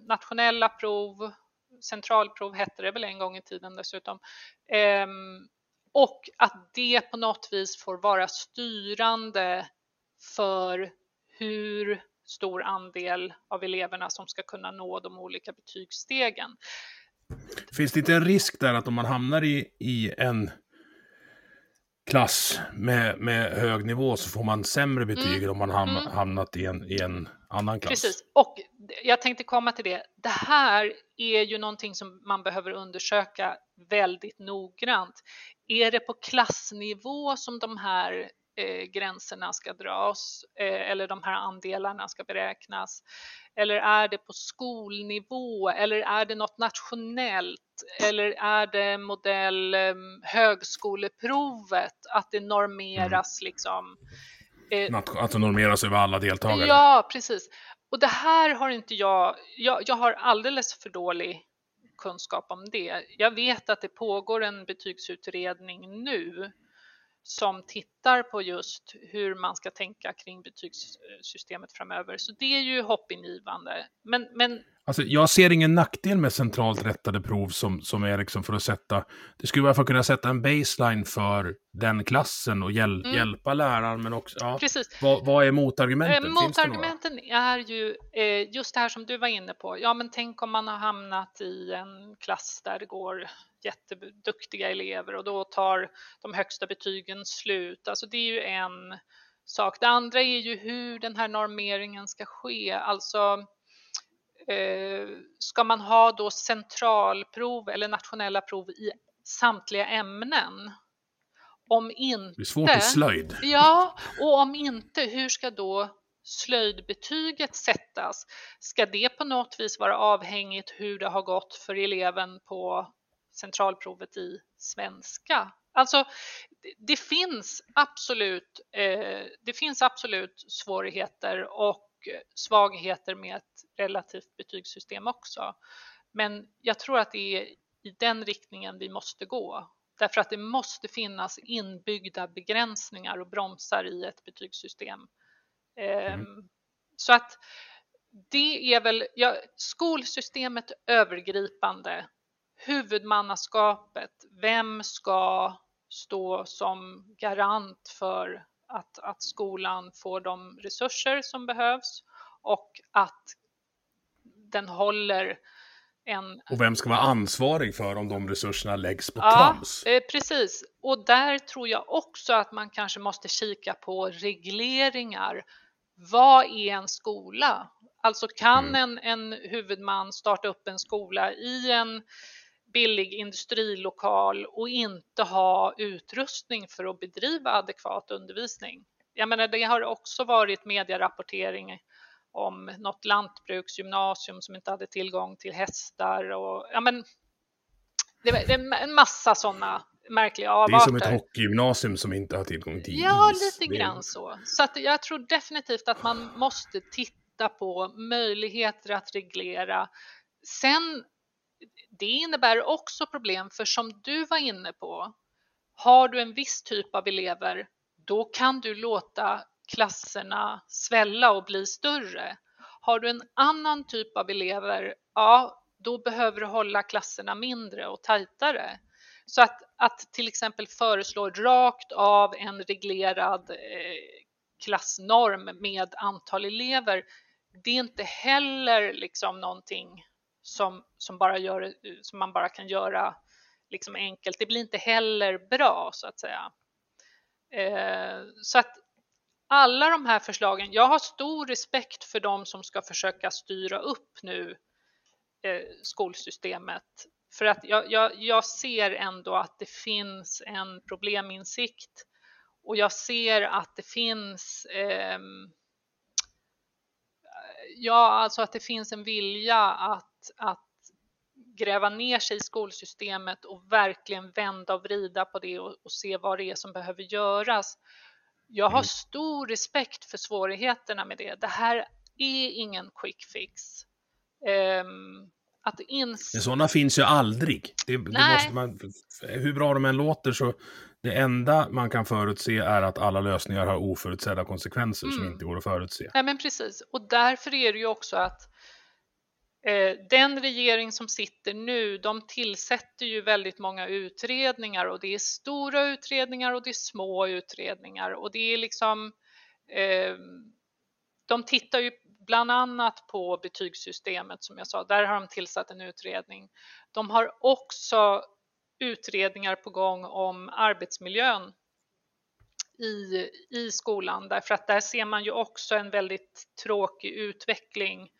nationella prov, centralprov hette det väl en gång i tiden dessutom. Ehm, och att det på något vis får vara styrande för hur stor andel av eleverna som ska kunna nå de olika betygsstegen. Finns det inte en risk där att om man hamnar i, i en klass med, med hög nivå så får man sämre betyg mm. om man ham, mm. hamnat i en, i en annan klass. Precis, och jag tänkte komma till det. Det här är ju någonting som man behöver undersöka väldigt noggrant. Är det på klassnivå som de här eh, gränserna ska dras eh, eller de här andelarna ska beräknas? Eller är det på skolnivå eller är det något nationellt eller är det modell eh, högskoleprovet att det normeras mm. liksom? Eh, att det normeras över alla deltagare? Ja, precis. Och det här har inte jag, jag, jag har alldeles för dålig kunskap om det. Jag vet att det pågår en betygsutredning nu som tittar på just hur man ska tänka kring betygssystemet framöver. Så det är ju hoppingivande. Men, men Alltså, jag ser ingen nackdel med centralt rättade prov som, som är liksom för att sätta... Det skulle i alla fall kunna sätta en baseline för den klassen och hjäl, mm. hjälpa läraren, men också... Ja, Precis. Vad, vad är motargumenten? Eh, motargumenten är ju eh, just det här som du var inne på. Ja, men tänk om man har hamnat i en klass där det går jätteduktiga elever och då tar de högsta betygen slut. Alltså det är ju en sak. Det andra är ju hur den här normeringen ska ske. Alltså Eh, ska man ha då centralprov eller nationella prov i samtliga ämnen? Om inte... Det är svårt i slöjd. Ja, och om inte, hur ska då slöjdbetyget sättas? Ska det på något vis vara avhängigt hur det har gått för eleven på centralprovet i svenska? Alltså, det finns absolut, eh, det finns absolut svårigheter och svagheter med ett relativt betygssystem också. Men jag tror att det är i den riktningen vi måste gå. Därför att det måste finnas inbyggda begränsningar och bromsar i ett betygssystem. Mm. Ehm, så att det är väl ja, skolsystemet övergripande, huvudmannaskapet, vem ska stå som garant för att, att skolan får de resurser som behövs och att den håller en... Och vem ska vara ansvarig för om de resurserna läggs på ja, trams? Eh, precis. Och där tror jag också att man kanske måste kika på regleringar. Vad är en skola? Alltså kan mm. en, en huvudman starta upp en skola i en billig industrilokal och inte ha utrustning för att bedriva adekvat undervisning. Jag menar, det har också varit medierapportering om något lantbruksgymnasium som inte hade tillgång till hästar och ja, men det är en massa sådana märkliga avarter. Det är som ett hockeygymnasium som inte har tillgång till Ja, is. lite Det- grann så. Så att jag tror definitivt att man måste titta på möjligheter att reglera. Sen, det innebär också problem, för som du var inne på, har du en viss typ av elever, då kan du låta klasserna svälla och bli större. Har du en annan typ av elever, ja, då behöver du hålla klasserna mindre och tajtare. Så att, att till exempel föreslå rakt av en reglerad eh, klassnorm med antal elever, det är inte heller liksom någonting som, som, bara gör, som man bara kan göra liksom enkelt. Det blir inte heller bra så att säga. Eh, så att alla de här förslagen, jag har stor respekt för de som ska försöka styra upp nu eh, skolsystemet. För att jag, jag, jag ser ändå att det finns en probleminsikt och jag ser att det finns eh, Ja, alltså att det finns en vilja att, att gräva ner sig i skolsystemet och verkligen vända och vrida på det och, och se vad det är som behöver göras. Jag har stor respekt för svårigheterna med det. Det här är ingen quick fix. Ehm, att inse... Men sådana finns ju aldrig. Det, det måste man, hur bra de än låter så det enda man kan förutse är att alla lösningar har oförutsedda konsekvenser som Mm. inte går att förutse. Nej, men precis. Och därför är det ju också att Eh, den regering som sitter nu, de tillsätter ju väldigt många utredningar och det är stora utredningar och det är små utredningar och det är liksom eh, de tittar ju bland annat på betygssystemet som jag sa, där har de tillsatt en utredning. De har också utredningar på gång om arbetsmiljön i, i skolan därför att där ser man ju också en väldigt tråkig utveckling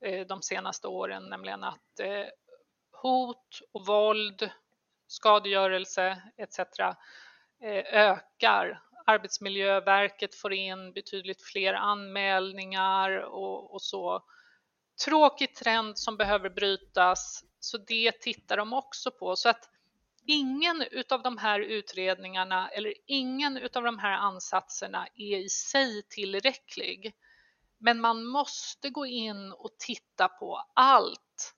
Eh, de senaste åren, nämligen att eh, hot och våld, skadegörelse etc. Eh, ökar. Arbetsmiljöverket får in betydligt fler anmälningar och, och så. Tråkig trend som behöver brytas, så det tittar de också på. Så att ingen utav de här utredningarna eller ingen utav de här ansatserna är i sig tillräcklig. Men man måste gå in och titta på allt.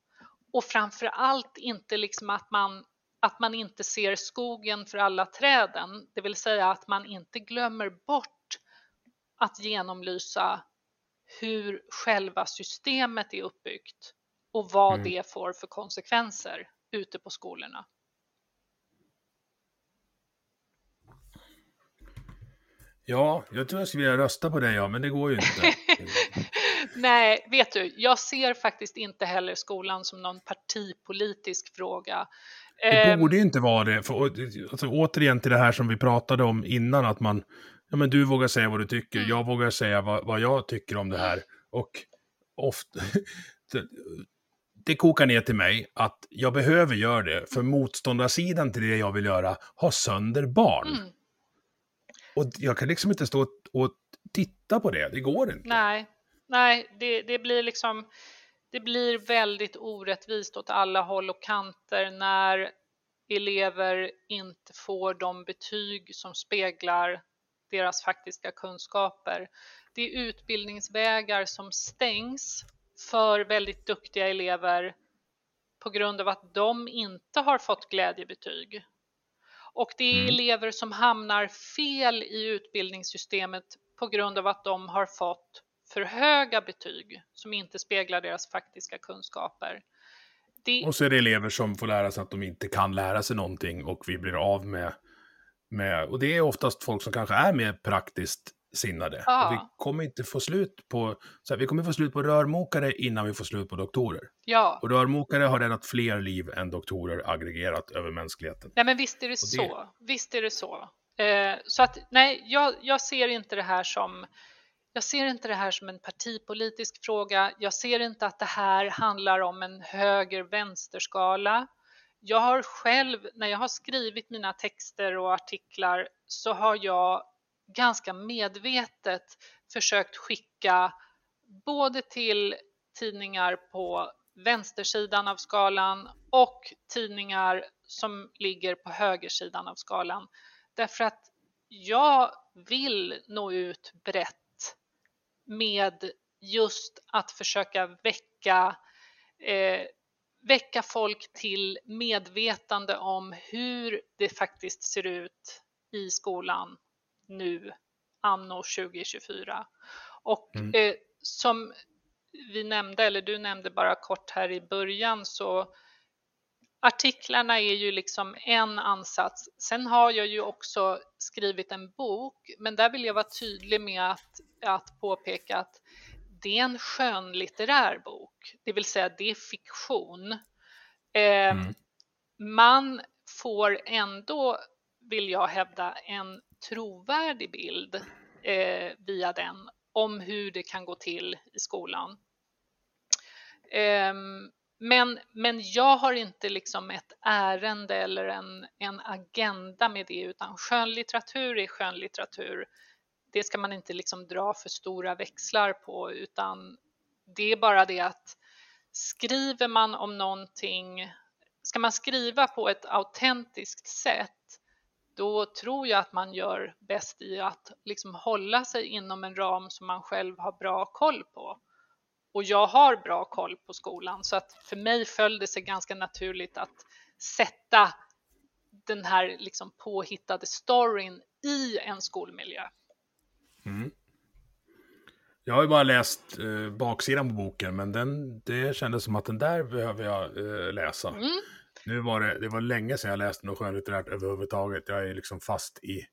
Och framför allt inte liksom att man, att man inte ser skogen för alla träden. Det vill säga att man inte glömmer bort att genomlysa hur själva systemet är uppbyggt och vad Mm. det får för konsekvenser ute på skolorna. Ja, jag tror jag skulle vilja rösta på det ja, men det går ju inte. [laughs] Nej, vet du, jag ser faktiskt inte heller skolan som någon partipolitisk fråga. Det Ehm, borde ju inte vara det. För, alltså, återigen till det här som vi pratade om innan, att man, ja men du vågar säga vad du tycker, Mm. jag vågar säga vad, vad jag tycker om det här. Och ofta, [laughs] det, det kokar ner till mig att jag behöver göra det, för motståndarsidan till det jag vill göra har sönder barn. Mm. Och jag kan liksom inte stå och, titta på det, det går inte. Nej, nej det, det blir liksom det blir väldigt orättvist åt alla håll och kanter när elever inte får de betyg som speglar deras faktiska kunskaper. Det är utbildningsvägar som stängs för väldigt duktiga elever på grund av att de inte har fått glädjebetyg. Och det är Mm. elever som hamnar fel i utbildningssystemet på grund av att de har fått för höga betyg som inte speglar deras faktiska kunskaper. Det, Och så är det elever som får lära sig att de inte kan lära sig någonting och vi blir av med, med och det är oftast folk som kanske är mer praktiskt sinnade. Ja. Vi kommer inte få slut på, så här, vi kommer få slut på rörmokare innan vi får slut på doktorer. ja, Och rörmokare har räddat fler liv än doktorer aggregerat över mänskligheten. nej men visst är det, det- så. Visst är det så. Eh, så att nej, jag, jag ser inte det här som jag ser inte det här som en partipolitisk fråga. Jag ser inte att det här handlar om en höger-vänsterskala. Jag har själv, när jag har skrivit mina texter och artiklar, så har jag ganska medvetet försökt skicka både till tidningar på vänstersidan av skalan och tidningar som ligger på högersidan av skalan. Därför att jag vill nå ut brett med just att försöka väcka, eh, väcka folk till medvetande om hur det faktiskt ser ut i skolan nu, anno 2024. Och mm. eh, som vi nämnde, eller du nämnde bara kort här i början, så artiklarna är ju liksom en ansats. Sen har jag ju också skrivit en bok, men där vill jag vara tydlig med att, att påpeka att det är en skönlitterär bok, det vill säga det är fiktion. Eh, mm. Man får ändå, vill jag hävda, en trovärdig bild eh, via den om hur det kan gå till i skolan. Eh, men, men jag har inte liksom ett ärende eller en, en agenda med det utan skönlitteratur är skönlitteratur. Det ska man inte liksom dra för stora växlar på utan det är bara det att skriver man om någonting, ska man skriva på ett autentiskt sätt då tror jag att man gör bäst i att liksom hålla sig inom en ram som man själv har bra koll på och jag har bra koll på skolan så att för mig föll det sig ganska naturligt att sätta den här liksom påhittade storyn i en skolmiljö. Mm. Jag har ju bara läst eh, baksidan på boken, men den, det kändes som att den där behöver jag eh, läsa. Mm. Nu var det, det var länge sedan jag läste något skönlitterärt överhuvudtaget. Jag är liksom fast i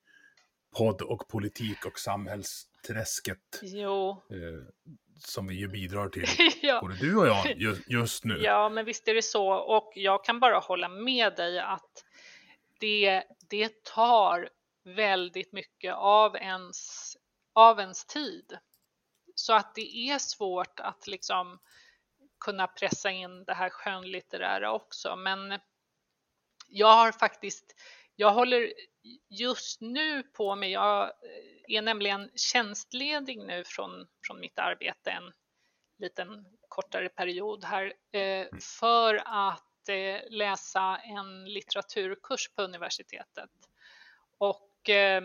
podd och politik och samhällsträsket. Jo. Eh, som vi ju bidrar till, [laughs] ja. både du och jag, just, just, nu. Ja, men visst är det så. Och jag kan bara hålla med dig att det, det tar väldigt mycket av ens, av ens tid. Så att det är svårt att liksom kunna pressa in det här skönlitterära också. Men jag har faktiskt, jag håller just nu på med, jag är nämligen tjänstledig nu från, från mitt arbete en liten kortare period här eh, mm. för att eh, läsa en litteraturkurs på universitetet. Och eh,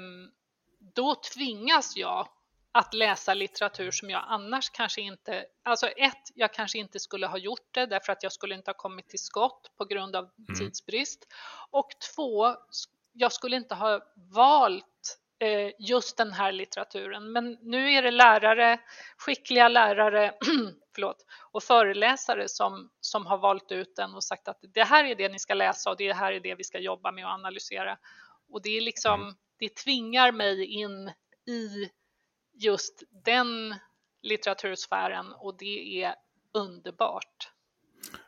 då tvingas jag att läsa litteratur som jag annars kanske inte, alltså ett, jag kanske inte skulle ha gjort det därför att jag skulle inte ha kommit till skott på grund av mm. tidsbrist. Och två, jag skulle inte ha valt eh, just den här litteraturen. Men nu är det lärare, skickliga lärare [clears throat] förlåt, och föreläsare som, som har valt ut den och sagt att det här är det ni ska läsa och det här är det vi ska jobba med och analysera. Och det är liksom, mm. det tvingar mig in i just den litteratursfären och det är underbart.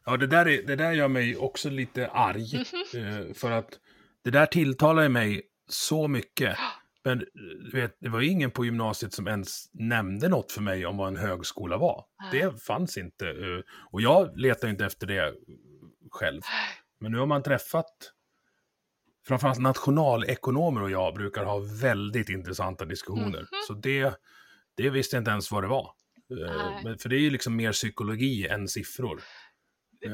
Ja, det där, är, det där gör mig också lite arg. Mm -hmm. För att det där tilltalar mig så mycket. Men du vet, det var ingen på gymnasiet som ens nämnde något för mig om vad en högskola var. Det fanns inte. Eh, och jag letar inte efter det själv. Men nu har man träffat framförallt nationalekonomer och jag brukar ha väldigt intressanta diskussioner. Mm -hmm. Så det, det visste jag inte ens vad det var. Nej. För det är ju liksom mer psykologi än siffror.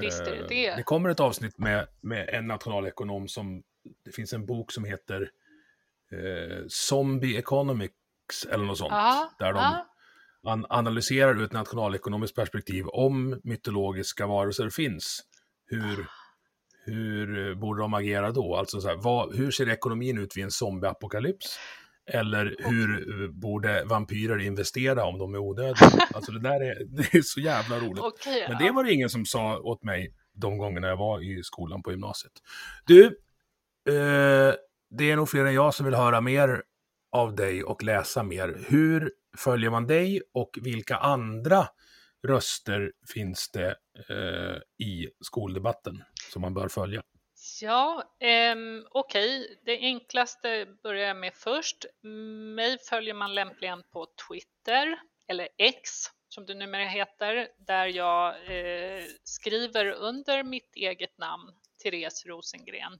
Visst är det det. Det kommer ett avsnitt med, med en nationalekonom som, det finns en bok som heter eh, Zombie Economics eller något sånt. Aha, där de an analyserar ur ett nationalekonomiskt perspektiv om mytologiska varelser finns. Hur, hur borde de agera då? Alltså så här, vad, hur ser ekonomin ut vid en zombieapokalyps? Eller hur borde vampyrer investera om de är odödliga? [laughs] Alltså det där är, [laughs] det är så jävla roligt. Okay, Men det var det ingen som sa åt mig de gångerna jag var i skolan på gymnasiet. Du, eh, det är nog fler än jag som vill höra mer av dig och läsa mer. Hur följer man dig och vilka andra röster finns det eh, i skoldebatten som man bör följa? Ja, eh, okej. Okay. Det enklaste börjar jag med först. Mig följer man lämpligen på Twitter eller X som det numera heter, där jag eh, skriver under mitt eget namn, Therese Rosengren.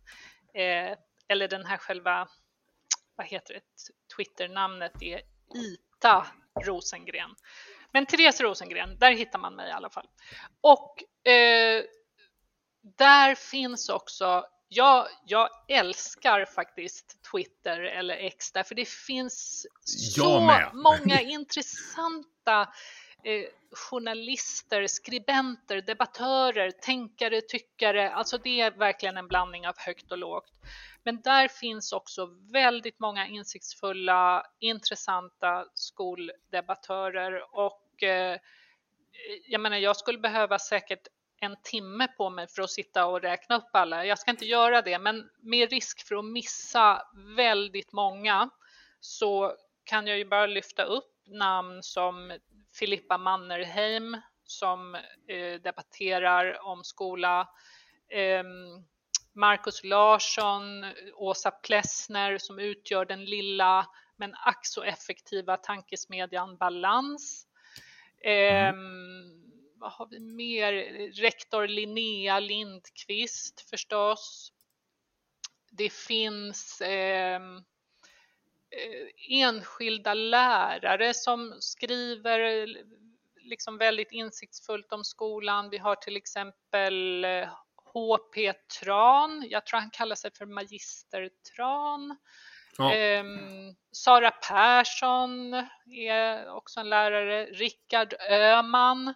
Eh, eller den här själva, vad heter det, Twitter-namnet är Ita Rosengren. Men Therese Rosengren, där hittar man mig i alla fall. Och eh, där finns också jag, jag älskar faktiskt Twitter eller X därför det finns så många [laughs] intressanta eh, journalister, skribenter, debattörer, tänkare, tyckare. Alltså det är verkligen en blandning av högt och lågt. Men där finns också väldigt många insiktsfulla, intressanta skoldebattörer och eh, jag menar, jag skulle behöva säkert en timme på mig för att sitta och räkna upp alla. Jag ska inte göra det, men med risk för att missa väldigt många så kan jag ju bara lyfta upp namn som Filippa Mannerheim som eh, debatterar om skola. Eh, Markus Larsson, Åsa Plessner som utgör den lilla men ack så effektiva tankesmedjan Balans. Eh, vad har vi mer? Rektor Linnea Lindqvist förstås. Det finns ehm, eh, enskilda lärare som skriver liksom väldigt insiktsfullt om skolan. Vi har till exempel HP eh, Tran, jag tror han kallar sig för Magister Tran. Ja. Eh, Sara Persson är också en lärare. Rickard Öman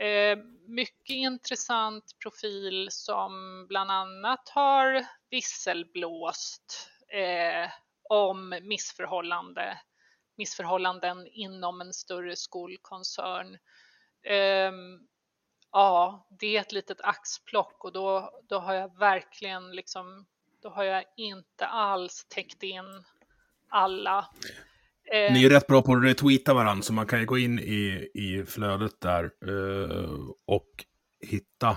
Eh, mycket intressant profil som bland annat har visselblåst eh, om missförhållande, missförhållanden inom en större skolkoncern. Eh, ja, det är ett litet axplock och då, då har jag verkligen liksom, då har jag inte alls täckt in alla. Eh, Ni är rätt bra på att retweeta varandra, så man kan ju gå in i, i flödet där eh, och hitta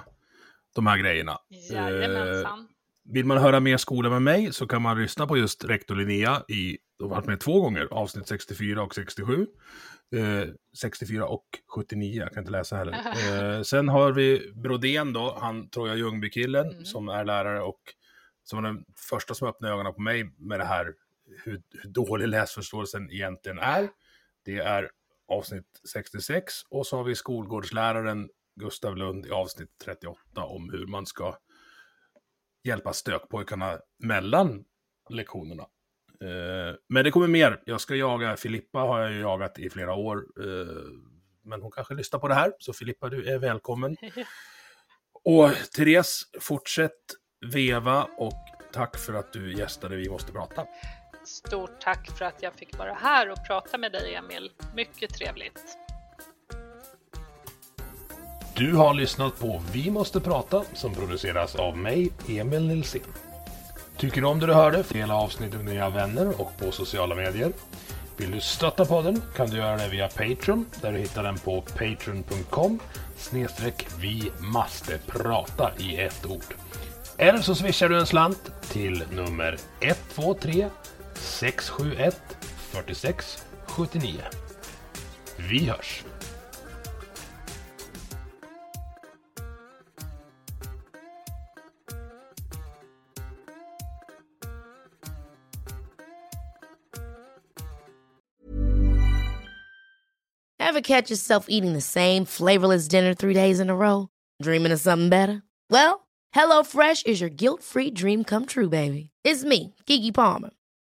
de här grejerna. Jajamensan. Eh, vill man höra mer skola med mig så kan man lyssna på just rektor Linnea i, de har varit med två gånger, avsnitt 64 och 67. Eh, 64 och 79, jag kan inte läsa heller. [laughs] Eh, sen har vi Brodén då, han tror jag Ljungby-killen mm. som är lärare och som var den första som öppnade ögonen på mig med det här hur, hur dålig läsförståelsen egentligen är. Det är avsnitt 66 och så har vi skolgårdsläraren Gustav Lund i avsnitt 38 om hur man ska hjälpa stökpojkarna mellan lektionerna. Eh, men det kommer mer. Jag ska jaga, Filippa har jag jagat i flera år. Eh, men hon kanske lyssnar på det här, så Filippa du är välkommen. [laughs] Och Therese, fortsätt veva och tack för att du gästade Vi måste prata. Stort tack för att jag fick vara här och prata med dig Emil. Mycket trevligt. Du har lyssnat på Vi måste prata som produceras av mig, Emil Nilsson. Tycker du om det du hörde? Dela avsnittet med dina vänner och på sociala medier. Vill du stötta podden kan du göra det via Patreon där du hittar den på patreon.com snedstreck vi måste prata i ett ord. Eller så swishar du en slant till nummer 123 671 46 79. Vi hörs! Ever catch yourself eating the same flavorless dinner three days in a row? Dreaming of something better? Well, HelloFresh is your guilt-free dream come true, baby. It's me, Gigi Palmer.